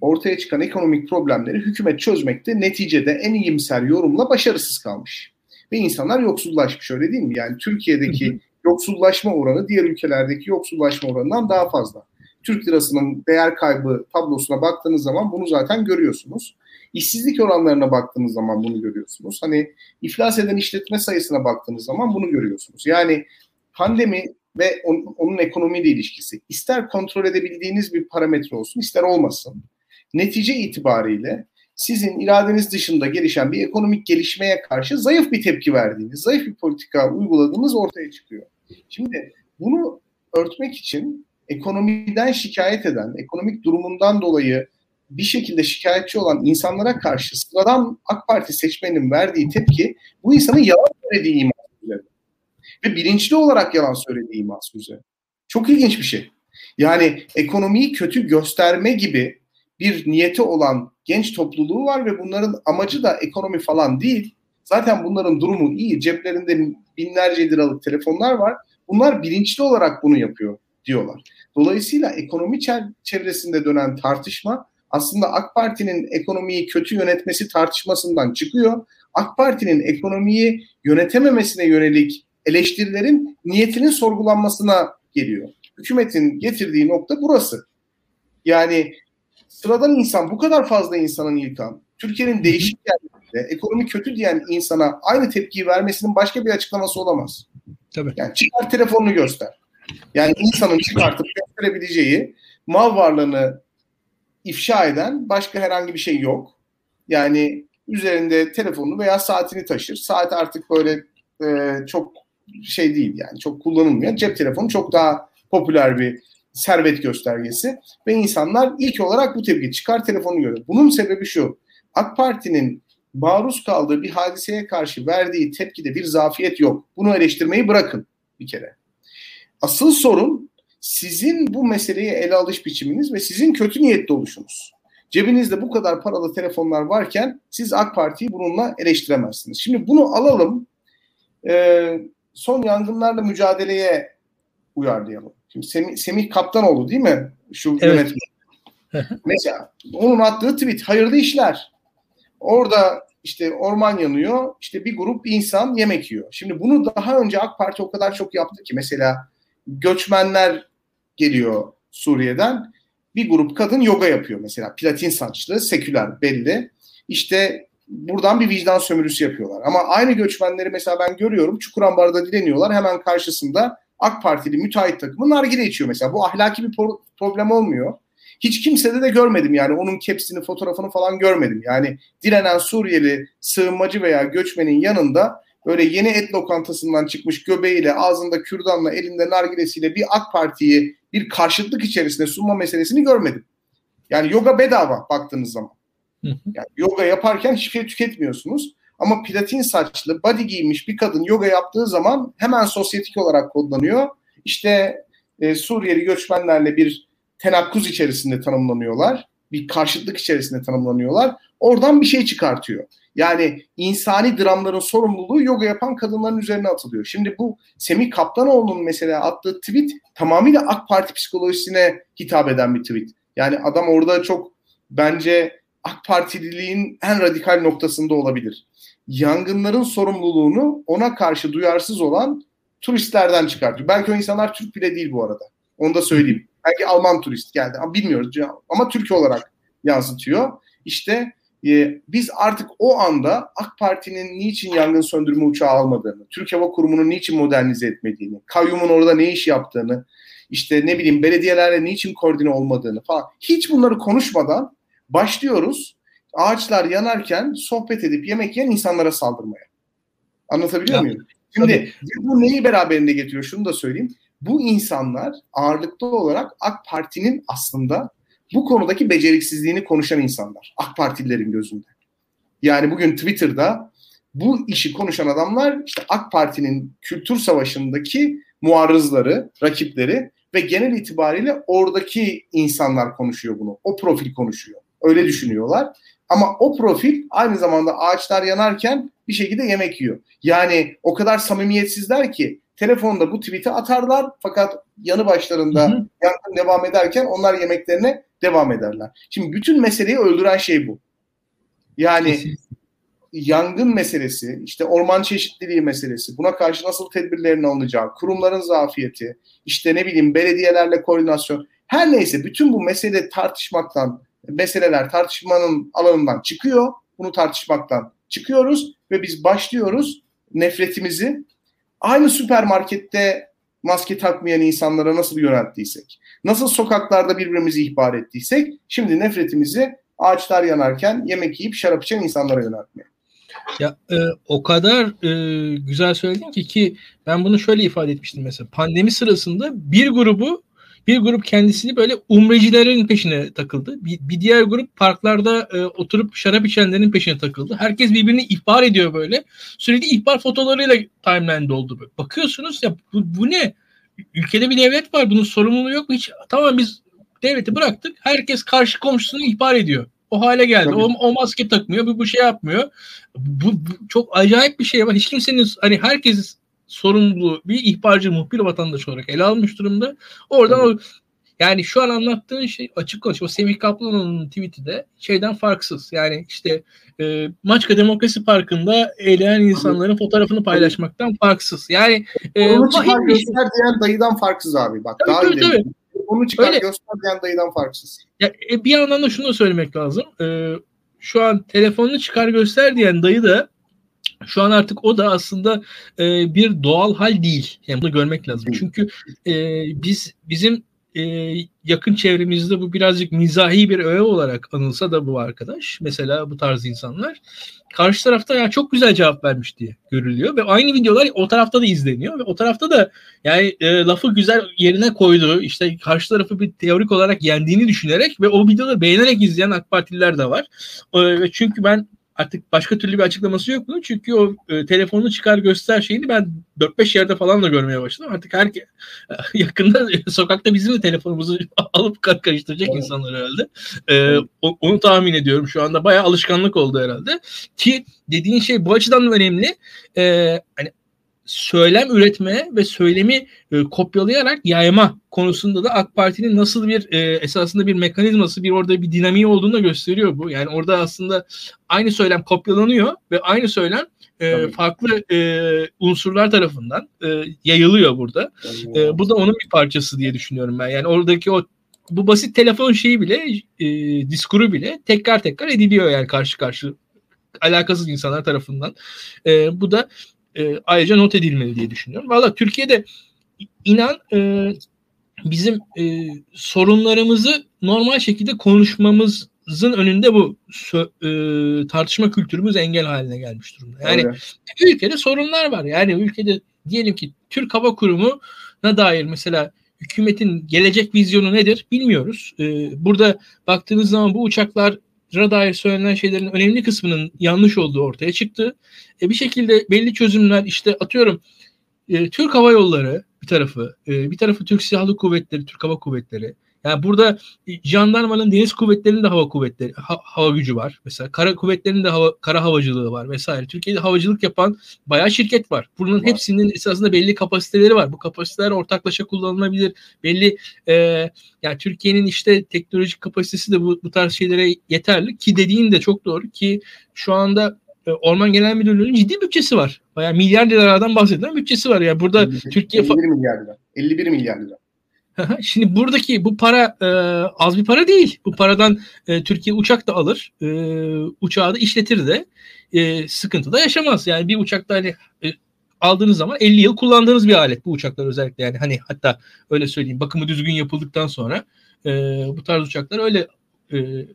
ortaya çıkan ekonomik problemleri hükümet çözmekte neticede en iyimser yorumla başarısız kalmış. Ve insanlar yoksullaşmış öyle değil mi? Yani Türkiye'deki yoksullaşma oranı diğer ülkelerdeki yoksullaşma oranından daha fazla. Türk lirasının değer kaybı tablosuna baktığınız zaman bunu zaten görüyorsunuz. İşsizlik oranlarına baktığınız zaman bunu görüyorsunuz. Hani iflas eden işletme sayısına baktığınız zaman bunu görüyorsunuz. Yani pandemi ve onun, onun ekonomiyle ilişkisi ister kontrol edebildiğiniz bir parametre olsun ister olmasın. Netice itibariyle sizin iradeniz dışında gelişen bir ekonomik gelişmeye karşı zayıf bir tepki verdiğiniz, zayıf bir politika uyguladığınız ortaya çıkıyor. Şimdi bunu örtmek için ekonomiden şikayet eden, ekonomik durumundan dolayı bir şekilde şikayetçi olan insanlara karşı sıradan AK Parti seçmenin verdiği tepki bu insanın yalan söylediği iması üzerine. Ve bilinçli olarak yalan söylediği iması üzerine. Çok ilginç bir şey. Yani ekonomiyi kötü gösterme gibi bir niyeti olan genç topluluğu var ve bunların amacı da ekonomi falan değil. Zaten bunların durumu iyi. Ceplerinde binlerce liralık telefonlar var. Bunlar bilinçli olarak bunu yapıyor diyorlar. Dolayısıyla ekonomi çevresinde dönen tartışma aslında AK Parti'nin ekonomiyi kötü yönetmesi tartışmasından çıkıyor. AK Parti'nin ekonomiyi yönetememesine yönelik eleştirilerin niyetinin sorgulanmasına geliyor. Hükümetin getirdiği nokta burası. Yani sıradan insan, bu kadar fazla insanın yıkan, Türkiye'nin değişik yerlerinde ekonomi kötü diyen insana aynı tepkiyi vermesinin başka bir açıklaması olamaz. Tabii. Yani çıkar telefonunu göster. Yani insanın çıkartıp gösterebileceği mal varlığını ifşa eden başka herhangi bir şey yok. Yani üzerinde telefonunu veya saatini taşır. Saat artık böyle e, çok şey değil yani çok kullanılmıyor. Cep telefonu çok daha popüler bir servet göstergesi ve insanlar ilk olarak bu tepki çıkar telefonu görüyor. Bunun sebebi şu. AK Parti'nin maruz kaldığı bir hadiseye karşı verdiği tepkide bir zafiyet yok. Bunu eleştirmeyi bırakın bir kere. Asıl sorun sizin bu meseleyi ele alış biçiminiz ve sizin kötü niyetli oluşunuz. Cebinizde bu kadar paralı telefonlar varken siz AK Parti'yi bununla eleştiremezsiniz. Şimdi bunu alalım. E, son yangınlarla mücadeleye uyarlayalım. Şimdi Semih, Semih Kaptanoğlu değil mi? Şu evet. yönetmen. Mesela onun attığı tweet hayırlı işler. Orada işte orman yanıyor. işte bir grup insan yemek yiyor. Şimdi bunu daha önce AK Parti o kadar çok yaptı ki mesela göçmenler geliyor Suriye'den. Bir grup kadın yoga yapıyor mesela. Platin saçlı, seküler belli. İşte buradan bir vicdan sömürüsü yapıyorlar. Ama aynı göçmenleri mesela ben görüyorum. Çukurambar'da dileniyorlar. Hemen karşısında AK Partili müteahhit takımı nargile içiyor mesela. Bu ahlaki bir problem olmuyor. Hiç kimsede de görmedim yani onun kepsini, fotoğrafını falan görmedim. Yani direnen Suriyeli sığınmacı veya göçmenin yanında böyle yeni et lokantasından çıkmış göbeğiyle, ağzında kürdanla, elinde nargilesiyle bir AK Parti'yi bir karşıtlık içerisinde sunma meselesini görmedim. Yani yoga bedava baktığınız zaman. Yani yoga yaparken hiçbir şey tüketmiyorsunuz. Ama platin saçlı, body giymiş bir kadın yoga yaptığı zaman hemen sosyetik olarak kodlanıyor. İşte e, Suriyeli göçmenlerle bir tenakkuz içerisinde tanımlanıyorlar. Bir karşıtlık içerisinde tanımlanıyorlar. Oradan bir şey çıkartıyor. Yani insani dramların sorumluluğu yoga yapan kadınların üzerine atılıyor. Şimdi bu Semih Kaptanoğlu'nun mesela attığı tweet tamamıyla AK Parti psikolojisine hitap eden bir tweet. Yani adam orada çok bence AK Partililiğin en radikal noktasında olabilir. Yangınların sorumluluğunu ona karşı duyarsız olan turistlerden çıkartıyor. Belki o insanlar Türk bile değil bu arada. Onu da söyleyeyim. Belki Alman turist geldi. Ama bilmiyoruz ama Türkiye olarak yansıtıyor. İşte e, biz artık o anda AK Parti'nin niçin yangın söndürme uçağı almadığını, Türk Hava Kurumu'nun niçin modernize etmediğini, kayyumun orada ne iş yaptığını, işte ne bileyim belediyelerle niçin koordine olmadığını falan hiç bunları konuşmadan başlıyoruz ağaçlar yanarken sohbet edip yemek yiyen insanlara saldırmaya. Anlatabiliyor ya, muyum? Şimdi tabii. bu neyi beraberinde getiriyor? Şunu da söyleyeyim. Bu insanlar ağırlıklı olarak AK Parti'nin aslında bu konudaki beceriksizliğini konuşan insanlar. AK Partililerin gözünde. Yani bugün Twitter'da bu işi konuşan adamlar işte AK Parti'nin kültür savaşındaki muarızları, rakipleri ve genel itibariyle oradaki insanlar konuşuyor bunu. O profil konuşuyor. Öyle düşünüyorlar. Ama o profil aynı zamanda ağaçlar yanarken bir şekilde yemek yiyor. Yani o kadar samimiyetsizler ki telefonda bu tweet'i atarlar fakat yanı başlarında yangın devam ederken onlar yemeklerine devam ederler. Şimdi bütün meseleyi öldüren şey bu. Yani Kesinlikle. yangın meselesi, işte orman çeşitliliği meselesi, buna karşı nasıl tedbirlerin alınacağı, kurumların zafiyeti, işte ne bileyim belediyelerle koordinasyon, her neyse bütün bu mesele tartışmaktan, meseleler tartışmanın alanından çıkıyor. Bunu tartışmaktan çıkıyoruz ve biz başlıyoruz nefretimizi aynı süpermarkette maske takmayan insanlara nasıl yönelttiysek, nasıl sokaklarda birbirimizi ihbar ettiysek, şimdi nefretimizi ağaçlar yanarken yemek yiyip şarap içen insanlara yöneltmeye. Ya e, o kadar e, güzel söyledin ki ki ben bunu şöyle ifade etmiştim mesela pandemi sırasında bir grubu bir grup kendisini böyle umrecilerin peşine takıldı. Bir, bir diğer grup parklarda e, oturup şarap içenlerin peşine takıldı. Herkes birbirini ihbar ediyor böyle. Sürekli ihbar fotoğraflarıyla timeline doldu. Böyle. Bakıyorsunuz ya bu, bu ne? Ülkede bir devlet var. Bunun sorumluluğu yok mu? Hiç tamam biz devleti bıraktık. Herkes karşı komşusunu ihbar ediyor. O hale geldi. O, o maske takmıyor, bu, bu şey yapmıyor. Bu, bu çok acayip bir şey var. Hiç kimsenin hani herkes sorumluluğu bir ihbarcı muhbir vatandaş olarak ele almış durumda. Oradan o Yani şu an anlattığın şey açık konuş. O Semih Kaplan'ın tweet'i de şeyden farksız. Yani işte e, Maçka Demokrasi Parkı'nda eğlenen insanların fotoğrafını paylaşmaktan farksız. Yani e, onu çıkar şey. göster diyen dayıdan farksız abi. Bak tabii, daha tabii, tabii. Onu çıkar Öyle. göster diyen dayıdan farksız. Ya, e, bir yandan da şunu da söylemek lazım. E, şu an telefonunu çıkar göster diyen dayı da şu an artık o da aslında e, bir doğal hal değil. Yani bunu görmek lazım. Çünkü e, biz bizim e, yakın çevremizde bu birazcık mizahi bir öğe olarak anılsa da bu arkadaş mesela bu tarz insanlar karşı tarafta ya çok güzel cevap vermiş diye görülüyor ve aynı videolar o tarafta da izleniyor ve o tarafta da yani e, lafı güzel yerine koyduğu işte karşı tarafı bir teorik olarak yendiğini düşünerek ve o videoları beğenerek izleyen AK Partililer de var. E, çünkü ben artık başka türlü bir açıklaması yok bunun. Çünkü o e, telefonunu çıkar göster şeyini ben 4-5 yerde falan da görmeye başladım. Artık her yakında sokakta bizim de telefonumuzu alıp karıştıracak evet. insanlar herhalde. E, onu tahmin ediyorum şu anda. Bayağı alışkanlık oldu herhalde. Ki dediğin şey bu açıdan önemli. E, hani söylem üretme ve söylemi e, kopyalayarak yayma konusunda da AK Parti'nin nasıl bir e, esasında bir mekanizması, bir orada bir dinamiği olduğunu da gösteriyor bu. Yani orada aslında aynı söylem kopyalanıyor ve aynı söylem e, farklı e, unsurlar tarafından e, yayılıyor burada. E, bu da onun bir parçası diye düşünüyorum ben. Yani oradaki o bu basit telefon şeyi bile e, diskuru bile tekrar tekrar ediliyor yani karşı karşı alakasız insanlar tarafından. E, bu da e, ayrıca not edilmeli diye düşünüyorum. Valla Türkiye'de inan e, bizim e, sorunlarımızı normal şekilde konuşmamızın önünde bu e, tartışma kültürümüz engel haline gelmiş durumda. Yani evet. ülkede sorunlar var. Yani ülkede diyelim ki Türk Hava Kurumu'na dair mesela hükümetin gelecek vizyonu nedir bilmiyoruz. E, burada baktığınız zaman bu uçaklar dair söylenen şeylerin önemli kısmının yanlış olduğu ortaya çıktı. E, bir şekilde belli çözümler işte atıyorum e, Türk Hava Yolları bir tarafı, e, bir tarafı Türk Silahlı Kuvvetleri, Türk Hava Kuvvetleri. Yani burada jandarmanın deniz kuvvetlerinin de hava kuvvetleri, ha, hava gücü var. Mesela kara kuvvetlerinin de hava, kara havacılığı var vesaire. Türkiye'de havacılık yapan bayağı şirket var. Bunun hepsinin esasında belli kapasiteleri var. Bu kapasiteler ortaklaşa kullanılabilir. Belli e, yani Türkiye'nin işte teknolojik kapasitesi de bu, bu tarz şeylere yeterli ki dediğin de çok doğru ki şu anda e, Orman Genel Müdürlüğü'nün ciddi bütçesi var. Bayağı milyar liradan bahsedilen bütçesi var. Yani burada 51, Türkiye 51 milyar lira. 51 milyar lira. Şimdi buradaki bu para e, az bir para değil. Bu paradan e, Türkiye uçak da alır, e, uçağı da işletir de e, sıkıntı da yaşamaz. Yani bir uçakta hani e, aldığınız zaman 50 yıl kullandığınız bir alet bu uçaklar özellikle yani hani hatta öyle söyleyeyim bakımı düzgün yapıldıktan sonra e, bu tarz uçaklar öyle e,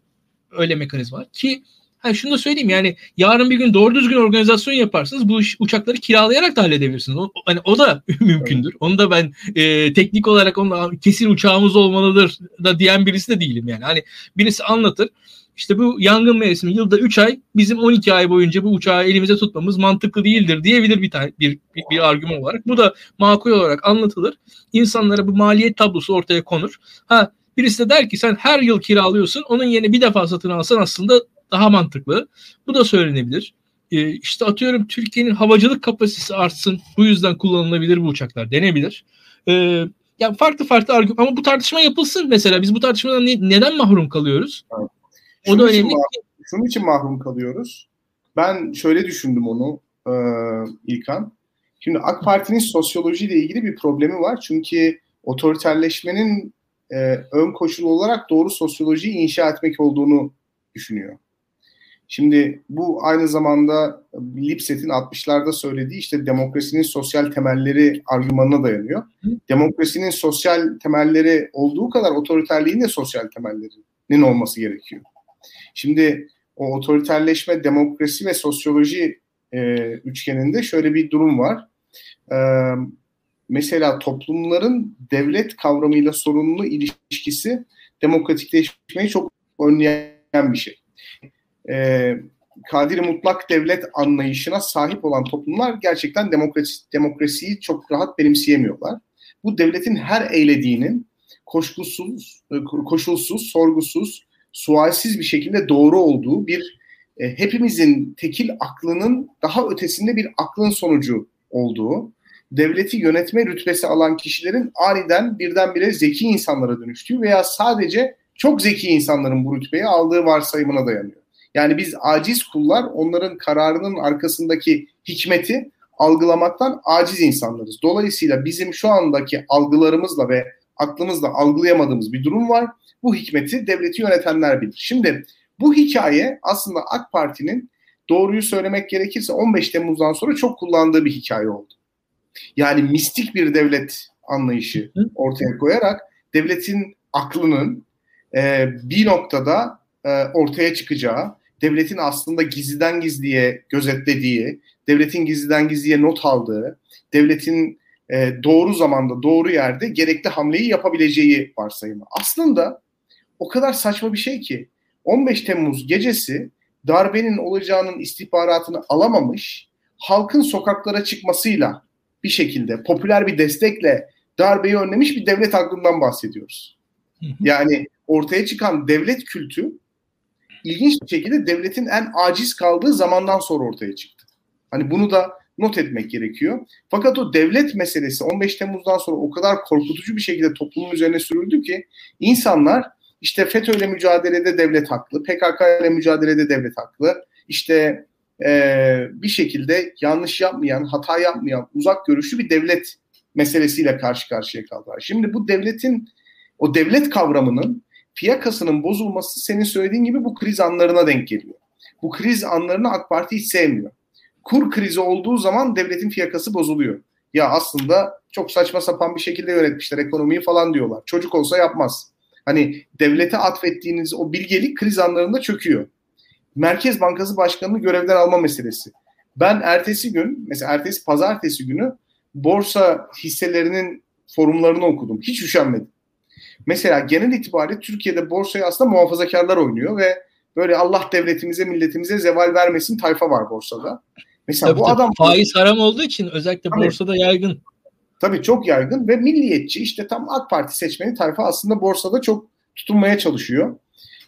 öyle mekanizma ki Ha şunu da söyleyeyim yani yarın bir gün doğru düzgün organizasyon yaparsınız bu uçakları kiralayarak da halledebilirsiniz. O, hani o da mümkündür. Evet. Onu da ben e, teknik olarak onunla kesin uçağımız olmalıdır da diyen birisi de değilim yani. Hani birisi anlatır. İşte bu yangın mevsimi yılda 3 ay bizim 12 ay boyunca bu uçağı elimize tutmamız mantıklı değildir diyebilir bir tane bir, bir, bir argüman olarak. Bu da makul olarak anlatılır. İnsanlara bu maliyet tablosu ortaya konur. Ha birisi de der ki sen her yıl kiralıyorsun onun yerine bir defa satın alsan aslında daha mantıklı. Bu da söylenebilir. E, işte atıyorum Türkiye'nin havacılık kapasitesi artsın. Bu yüzden kullanılabilir bu uçaklar denebilir. E, yani farklı farklı argüman ama bu tartışma yapılsın mesela. Biz bu tartışmadan ne, neden mahrum kalıyoruz? Evet. O da önemli. Mahrum, şunun için mahrum kalıyoruz. Ben şöyle düşündüm onu e, İlkan. Şimdi AK Parti'nin sosyolojiyle ilgili bir problemi var. Çünkü otoriterleşmenin e, ön koşulu olarak doğru sosyolojiyi inşa etmek olduğunu düşünüyor. Şimdi bu aynı zamanda Lipset'in 60'larda söylediği işte demokrasinin sosyal temelleri argümanına dayanıyor. Hı. Demokrasinin sosyal temelleri olduğu kadar otoriterliğin de sosyal temellerinin olması gerekiyor. Şimdi o otoriterleşme, demokrasi ve sosyoloji e, üçgeninde şöyle bir durum var. E, mesela toplumların devlet kavramıyla sorunlu ilişkisi demokratikleşmeyi çok önleyen bir şey e, kadiri mutlak devlet anlayışına sahip olan toplumlar gerçekten demokrasi, demokrasiyi çok rahat benimseyemiyorlar. Bu devletin her eylediğinin koşulsuz, e, koşulsuz, sorgusuz, sualsiz bir şekilde doğru olduğu bir e, hepimizin tekil aklının daha ötesinde bir aklın sonucu olduğu devleti yönetme rütbesi alan kişilerin aniden birdenbire zeki insanlara dönüştüğü veya sadece çok zeki insanların bu rütbeyi aldığı varsayımına dayanıyor. Yani biz aciz kullar onların kararının arkasındaki hikmeti algılamaktan aciz insanlarız. Dolayısıyla bizim şu andaki algılarımızla ve aklımızla algılayamadığımız bir durum var. Bu hikmeti devleti yönetenler bilir. Şimdi bu hikaye aslında AK Parti'nin doğruyu söylemek gerekirse 15 Temmuz'dan sonra çok kullandığı bir hikaye oldu. Yani mistik bir devlet anlayışı ortaya koyarak devletin aklının e, bir noktada e, ortaya çıkacağı, devletin aslında gizliden gizliye gözetlediği, devletin gizliden gizliye not aldığı, devletin e, doğru zamanda, doğru yerde gerekli hamleyi yapabileceği varsayımı. Aslında o kadar saçma bir şey ki 15 Temmuz gecesi darbenin olacağının istihbaratını alamamış, halkın sokaklara çıkmasıyla bir şekilde popüler bir destekle darbeyi önlemiş bir devlet aklından bahsediyoruz. Yani ortaya çıkan devlet kültü ilginç bir şekilde devletin en aciz kaldığı zamandan sonra ortaya çıktı. Hani bunu da not etmek gerekiyor. Fakat o devlet meselesi 15 Temmuz'dan sonra o kadar korkutucu bir şekilde toplumun üzerine sürüldü ki insanlar işte FETÖ ile mücadelede devlet haklı, PKK ile mücadelede devlet haklı, işte e, bir şekilde yanlış yapmayan, hata yapmayan, uzak görüşlü bir devlet meselesiyle karşı karşıya kaldılar. Şimdi bu devletin, o devlet kavramının fiyakasının bozulması senin söylediğin gibi bu kriz anlarına denk geliyor. Bu kriz anlarını AK Parti hiç sevmiyor. Kur krizi olduğu zaman devletin fiyakası bozuluyor. Ya aslında çok saçma sapan bir şekilde yönetmişler ekonomiyi falan diyorlar. Çocuk olsa yapmaz. Hani devlete atfettiğiniz o bilgelik kriz anlarında çöküyor. Merkez Bankası Başkanı'nı görevden alma meselesi. Ben ertesi gün, mesela ertesi pazartesi günü borsa hisselerinin forumlarını okudum. Hiç üşenmedim. Mesela genel itibariyle Türkiye'de borsayı aslında muhafazakarlar oynuyor ve böyle Allah devletimize, milletimize zeval vermesin tayfa var borsada. Mesela tabii, bu tabii. adam faiz haram olduğu için özellikle tabii, borsada yaygın. Tabii çok yaygın ve milliyetçi işte tam AK Parti seçmeni tayfa aslında borsada çok tutunmaya çalışıyor.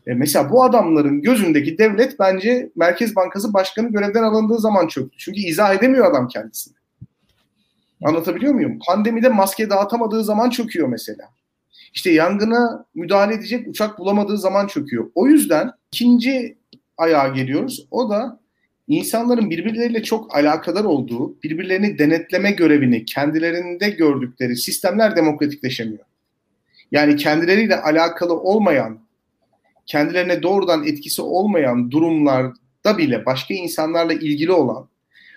E mesela bu adamların gözündeki devlet bence Merkez Bankası Başkanı görevden alındığı zaman çöktü. Çünkü izah edemiyor adam kendisini. Anlatabiliyor muyum? Pandemide maske dağıtamadığı zaman çöküyor mesela. İşte yangına müdahale edecek uçak bulamadığı zaman çöküyor. O yüzden ikinci ayağa geliyoruz. O da insanların birbirleriyle çok alakadar olduğu, birbirlerini denetleme görevini kendilerinde gördükleri sistemler demokratikleşemiyor. Yani kendileriyle alakalı olmayan, kendilerine doğrudan etkisi olmayan durumlarda bile başka insanlarla ilgili olan,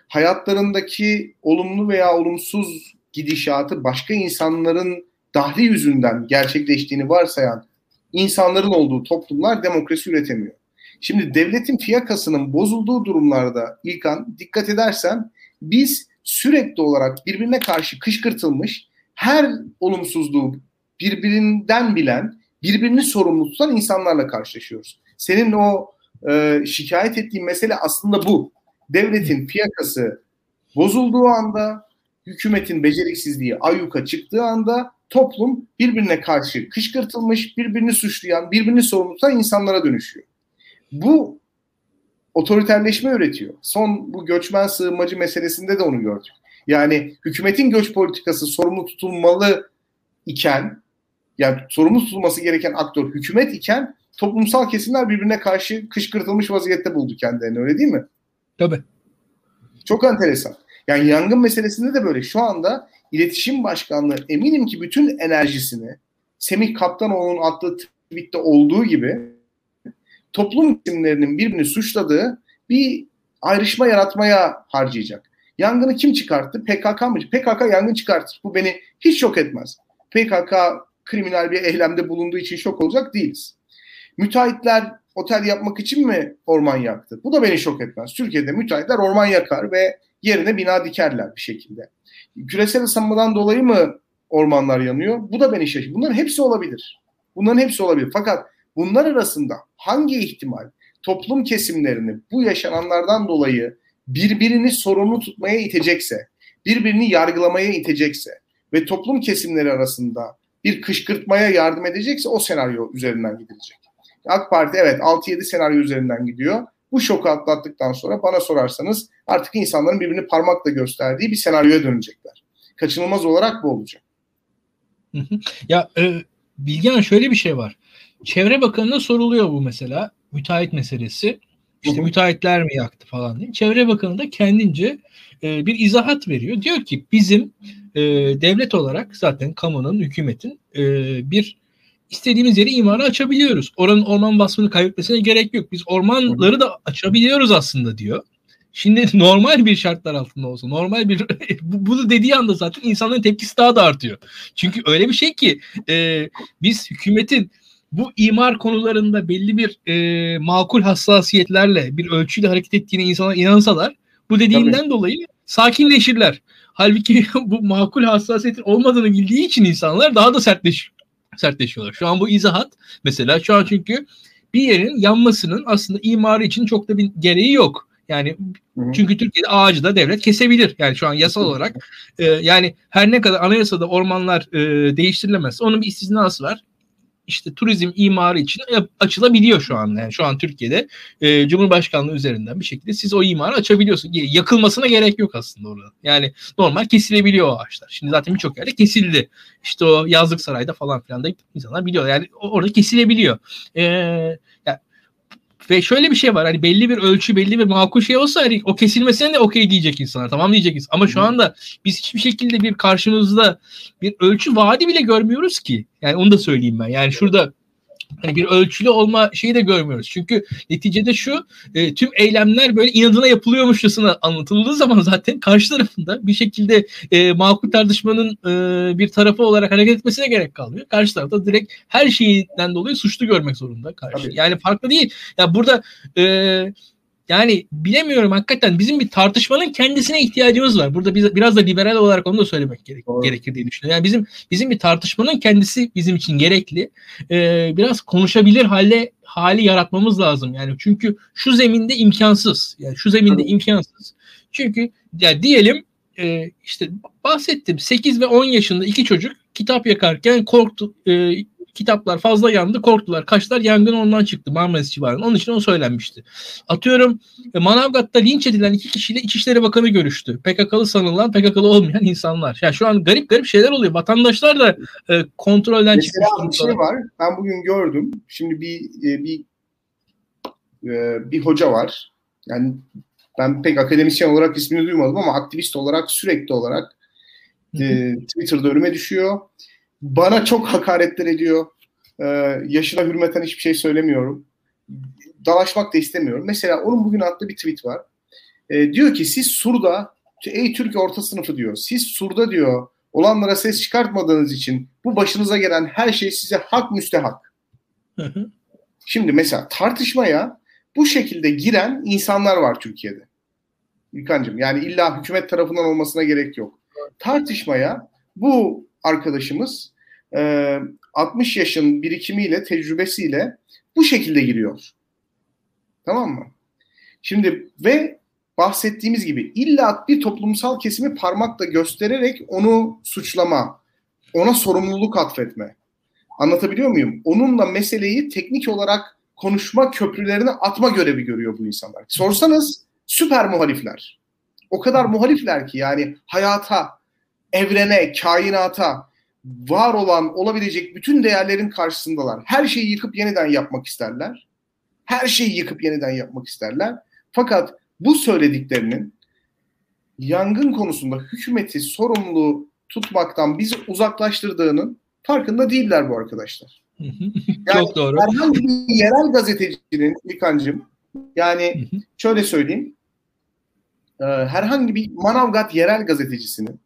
hayatlarındaki olumlu veya olumsuz gidişatı başka insanların dahli yüzünden gerçekleştiğini varsayan insanların olduğu toplumlar demokrasi üretemiyor. Şimdi devletin fiyakasının bozulduğu durumlarda İlkan dikkat edersen biz sürekli olarak birbirine karşı kışkırtılmış her olumsuzluğu birbirinden bilen, birbirini sorumlu tutan insanlarla karşılaşıyoruz. Senin o e, şikayet ettiğin mesele aslında bu. Devletin fiyakası bozulduğu anda, hükümetin beceriksizliği ayyuka çıktığı anda toplum birbirine karşı kışkırtılmış, birbirini suçlayan, birbirini sorumlu tutan insanlara dönüşüyor. Bu otoriterleşme üretiyor. Son bu göçmen sığınmacı meselesinde de onu gördük. Yani hükümetin göç politikası sorumlu tutulmalı iken yani sorumlu tutulması gereken aktör hükümet iken toplumsal kesimler birbirine karşı kışkırtılmış vaziyette buldu kendilerini öyle değil mi? Tabii. Çok enteresan. Yani yangın meselesinde de böyle. Şu anda iletişim başkanlığı eminim ki bütün enerjisini Semih Kaptanoğlu'nun attığı tweette olduğu gibi toplum isimlerinin birbirini suçladığı bir ayrışma yaratmaya harcayacak. Yangını kim çıkarttı? PKK mı? PKK yangın çıkartır. Bu beni hiç şok etmez. PKK kriminal bir eylemde bulunduğu için şok olacak değiliz. Müteahhitler otel yapmak için mi orman yaktı? Bu da beni şok etmez. Türkiye'de müteahhitler orman yakar ve yerine bina dikerler bir şekilde. Küresel ısınmadan dolayı mı ormanlar yanıyor? Bu da beni şaşırtıyor. Bunların hepsi olabilir. Bunların hepsi olabilir. Fakat bunlar arasında hangi ihtimal toplum kesimlerini bu yaşananlardan dolayı birbirini sorumlu tutmaya itecekse, birbirini yargılamaya itecekse ve toplum kesimleri arasında bir kışkırtmaya yardım edecekse o senaryo üzerinden gidilecek. AK Parti evet 6-7 senaryo üzerinden gidiyor. Bu şoku atlattıktan sonra bana sorarsanız artık insanların birbirini parmakla gösterdiği bir senaryoya dönecekler. Kaçınılmaz olarak bu olacak. Ya e, Bilgehan şöyle bir şey var. Çevre Bakanı'na soruluyor bu mesela. Müteahhit meselesi. İşte müteahhitler mi yaktı falan diye. Çevre Bakanı da kendince e, bir izahat veriyor. Diyor ki bizim e, devlet olarak zaten kamunun, hükümetin e, bir istediğimiz yeri imara açabiliyoruz. Oranın orman basımını kaybetmesine gerek yok. Biz ormanları da açabiliyoruz aslında diyor. Şimdi normal bir şartlar altında olsa, normal bir bunu dediği anda zaten insanların tepkisi daha da artıyor. Çünkü öyle bir şey ki e, biz hükümetin bu imar konularında belli bir e, makul hassasiyetlerle bir ölçüyle hareket ettiğine insanlar inansalar bu dediğinden Tabii. dolayı sakinleşirler. Halbuki bu makul hassasiyetin olmadığını bildiği için insanlar daha da sertleş sertleşiyorlar. Şu an bu izahat mesela şu an çünkü bir yerin yanmasının aslında imarı için çok da bir gereği yok. Yani çünkü Türkiye'de ağacı da devlet kesebilir. Yani şu an yasal olarak e, yani her ne kadar anayasada ormanlar e, değiştirilemez. Onun bir istisnası var işte turizm imarı için açılabiliyor şu an. Yani şu an Türkiye'de e, Cumhurbaşkanlığı üzerinden bir şekilde siz o imarı açabiliyorsun. Yakılmasına gerek yok aslında orada. Yani normal kesilebiliyor o ağaçlar. Şimdi zaten birçok yerde kesildi. İşte o yazlık sarayda falan filan da insanlar biliyor. Yani orada kesilebiliyor. E, yani ve şöyle bir şey var hani belli bir ölçü belli bir makul şey olsa hani o kesilmesine de okey diyecek insanlar tamam diyecek Ama şu anda biz hiçbir şekilde bir karşımızda bir ölçü vaadi bile görmüyoruz ki. Yani onu da söyleyeyim ben. Yani şurada hani bir ölçülü olma şeyi de görmüyoruz. Çünkü neticede şu e, tüm eylemler böyle inadına yapılıyormuşçasına anlatıldığı zaman zaten karşı tarafında bir şekilde e, makul tartışmanın e, bir tarafı olarak hareket etmesine gerek kalmıyor. Karşı tarafta direkt her şeyden dolayı suçlu görmek zorunda karşı. Tabii. Yani farklı değil. Ya burada e, yani bilemiyorum hakikaten bizim bir tartışmanın kendisine ihtiyacımız var. Burada biz, biraz da liberal olarak onu da söylemek gerek, gerekir diye düşünüyorum. Yani bizim bizim bir tartışmanın kendisi bizim için gerekli. Ee, biraz konuşabilir hale hali yaratmamız lazım. Yani çünkü şu zeminde imkansız. Yani şu zeminde imkansız. Çünkü ya diyelim e, işte bahsettim 8 ve 10 yaşında iki çocuk kitap yakarken korktu e, kitaplar fazla yandı korktular. Kaçlar yangın ondan çıktı Marmaris civarında. Onun için o söylenmişti. Atıyorum e, Manavgat'ta linç edilen iki kişiyle İçişleri Bakanı görüştü. PKK'lı sanılan PKK'lı olmayan insanlar. Yani şu an garip garip şeyler oluyor. Vatandaşlar da e, kontrolden Mesela çıkmış. bir şey var. Ben bugün gördüm. Şimdi bir e, bir e, bir hoca var. Yani ben pek akademisyen olarak ismini duymadım ama aktivist olarak sürekli olarak e, Twitter'da önüme düşüyor bana çok hakaretler ediyor. Ee, yaşına hürmeten hiçbir şey söylemiyorum. Dalaşmak da istemiyorum. Mesela onun bugün attığı bir tweet var. Ee, diyor ki siz Sur'da, ey Türkiye orta sınıfı diyor. Siz Sur'da diyor olanlara ses çıkartmadığınız için bu başınıza gelen her şey size hak müstehak. Şimdi mesela tartışmaya bu şekilde giren insanlar var Türkiye'de. İlkancığım yani illa hükümet tarafından olmasına gerek yok. Tartışmaya bu arkadaşımız e, 60 yaşın birikimiyle, tecrübesiyle bu şekilde giriyor. Tamam mı? Şimdi ve bahsettiğimiz gibi illa bir toplumsal kesimi parmakla göstererek onu suçlama, ona sorumluluk atfetme. Anlatabiliyor muyum? Onunla meseleyi teknik olarak konuşma köprülerine atma görevi görüyor bu insanlar. Sorsanız süper muhalifler. O kadar muhalifler ki yani hayata, evrene, kainata, var olan, olabilecek bütün değerlerin karşısındalar. Her şeyi yıkıp yeniden yapmak isterler. Her şeyi yıkıp yeniden yapmak isterler. Fakat bu söylediklerinin yangın konusunda hükümeti sorumlu tutmaktan bizi uzaklaştırdığının farkında değiller bu arkadaşlar. Yani Çok doğru. Herhangi bir yerel gazetecinin İlkan'cığım yani şöyle söyleyeyim herhangi bir Manavgat yerel gazetecisinin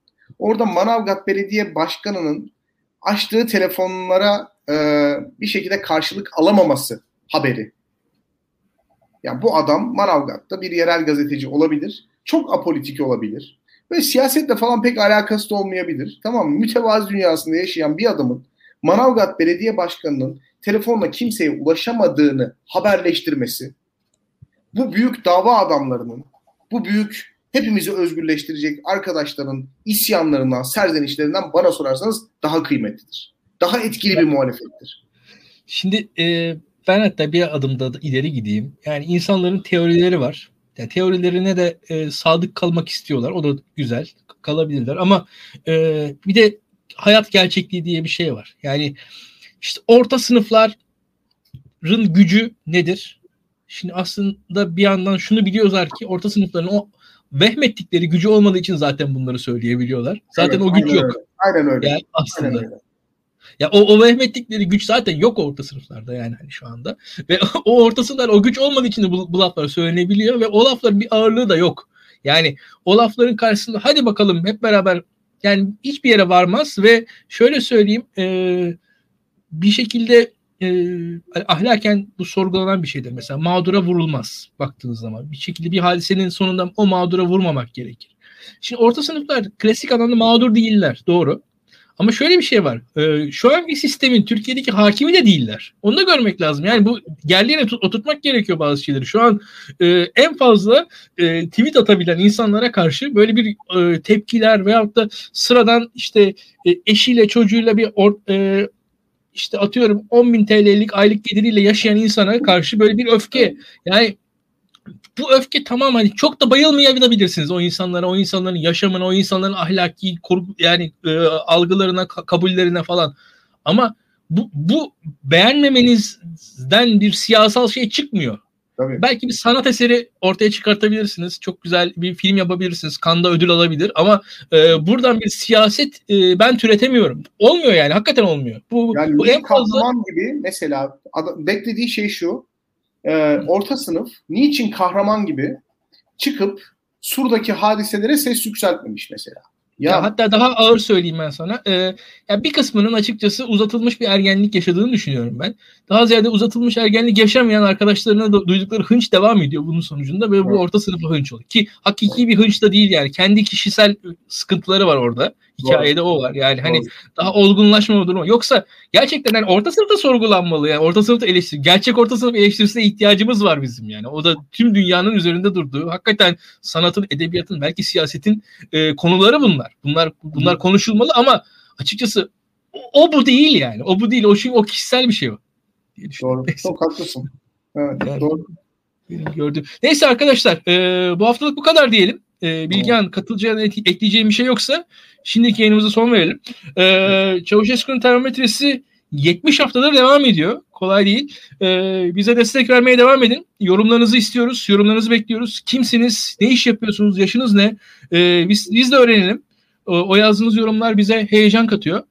Orada Manavgat Belediye Başkanı'nın açtığı telefonlara e, bir şekilde karşılık alamaması haberi. Yani bu adam Manavgat'ta bir yerel gazeteci olabilir. Çok apolitik olabilir. Ve siyasetle falan pek alakası da olmayabilir. Tamam mı? Mütevazi dünyasında yaşayan bir adamın Manavgat Belediye Başkanı'nın telefonla kimseye ulaşamadığını haberleştirmesi bu büyük dava adamlarının, bu büyük hepimizi özgürleştirecek arkadaşların isyanlarından, serzenişlerinden bana sorarsanız daha kıymetlidir. Daha etkili bir muhalefettir. Şimdi e, ben hatta bir adım da ileri gideyim. Yani insanların teorileri var. Yani teorilerine de e, sadık kalmak istiyorlar. O da güzel. Kalabilirler. Ama e, bir de hayat gerçekliği diye bir şey var. Yani işte orta sınıfların gücü nedir? Şimdi aslında bir yandan şunu biliyorlar ki orta sınıfların o vehmettikleri gücü olmadığı için zaten bunları söyleyebiliyorlar. Zaten evet, o güç yok. Öyle. Aynen öyle. Yani aslında. Aynen öyle. Ya o, o vehmettikleri güç zaten yok orta sınıflarda yani hani şu anda. Ve o orta sınıflar o güç olmadığı için de bu, bu laflar söylenebiliyor ve o lafların bir ağırlığı da yok. Yani o lafların karşısında hadi bakalım hep beraber yani hiçbir yere varmaz ve şöyle söyleyeyim e, bir şekilde e, ahlaken bu sorgulanan bir şeydir. Mesela mağdura vurulmaz baktığınız zaman. Bir şekilde bir hadisenin sonunda o mağdura vurmamak gerekir. Şimdi orta sınıflar klasik anlamda mağdur değiller. Doğru. Ama şöyle bir şey var. E, şu anki sistemin Türkiye'deki hakimi de değiller. Onu da görmek lazım. Yani bu yerlerine oturtmak gerekiyor bazı şeyleri. Şu an e, en fazla e, tweet atabilen insanlara karşı böyle bir e, tepkiler veyahut da sıradan işte e, eşiyle çocuğuyla bir or, e, işte atıyorum 10 bin TL'lik aylık geliriyle yaşayan insana karşı böyle bir öfke. Yani bu öfke tamam hani çok da bayılmayabilirsiniz o insanlara, o insanların yaşamına, o insanların ahlaki yani e, algılarına, kabullerine falan. Ama bu, bu beğenmemenizden bir siyasal şey çıkmıyor. Tabii. Belki bir sanat eseri ortaya çıkartabilirsiniz. Çok güzel bir film yapabilirsiniz. Kanda ödül alabilir ama e, buradan bir siyaset e, ben türetemiyorum. Olmuyor yani. Hakikaten olmuyor. Bu, yani bu en fazla gibi mesela adam, beklediği şey şu. E, orta sınıf niçin kahraman gibi çıkıp Sur'daki hadiselere ses yükseltmemiş mesela. Ya, ya hatta daha ağır söyleyeyim ben sana. Ee, ya bir kısmının açıkçası uzatılmış bir ergenlik yaşadığını düşünüyorum ben. Daha ziyade uzatılmış ergenlik yaşamayan arkadaşlarına da duydukları hınç devam ediyor bunun sonucunda ve bu orta sınıflı hınç oluyor. Ki hakiki bir hınç da değil yani. Kendi kişisel sıkıntıları var orada. Hikayede Doğru. o var. Yani hani Doğru. daha olgunlaşma durumu. Yoksa gerçekten yani orta sınıfta sorgulanmalı. Yani orta sınıfta eleştiri. Gerçek orta sınıf eleştirisine ihtiyacımız var bizim yani. O da tüm dünyanın üzerinde durduğu. Hakikaten sanatın, edebiyatın, belki siyasetin e, konuları bunlar. Bunlar bunlar konuşulmalı ama açıkçası o, o bu değil yani. O bu değil. O şey o kişisel bir şey o. Doğru. Çok haklısın. Evet, yani, doğru. Gördüğüm. Neyse arkadaşlar e, bu haftalık bu kadar diyelim. E, Bilgehan katılacağına ekleyeceğim bir şey yoksa şimdiki yayınımıza son verelim. E, Çavuşesku'nun termometresi 70 haftadır devam ediyor. Kolay değil. Ee, bize destek vermeye devam edin. Yorumlarınızı istiyoruz. Yorumlarınızı bekliyoruz. Kimsiniz? Ne iş yapıyorsunuz? Yaşınız ne? Ee, biz, biz de öğrenelim. O, o yazdığınız yorumlar bize heyecan katıyor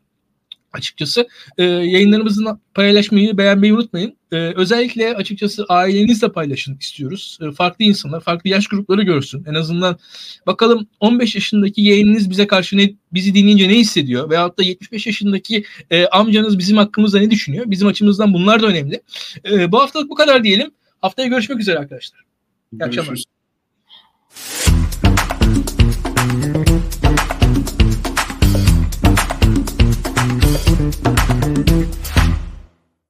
açıkçası. E, yayınlarımızı paylaşmayı, beğenmeyi unutmayın. E, özellikle açıkçası ailenizle paylaşın istiyoruz. E, farklı insanlar, farklı yaş grupları görsün. En azından bakalım 15 yaşındaki yeğeniniz bize karşı ne, bizi dinleyince ne hissediyor? Veyahut da 75 yaşındaki e, amcanız bizim hakkımızda ne düşünüyor? Bizim açımızdan bunlar da önemli. E, bu haftalık bu kadar diyelim. Haftaya görüşmek üzere arkadaşlar. İyi akşamlar.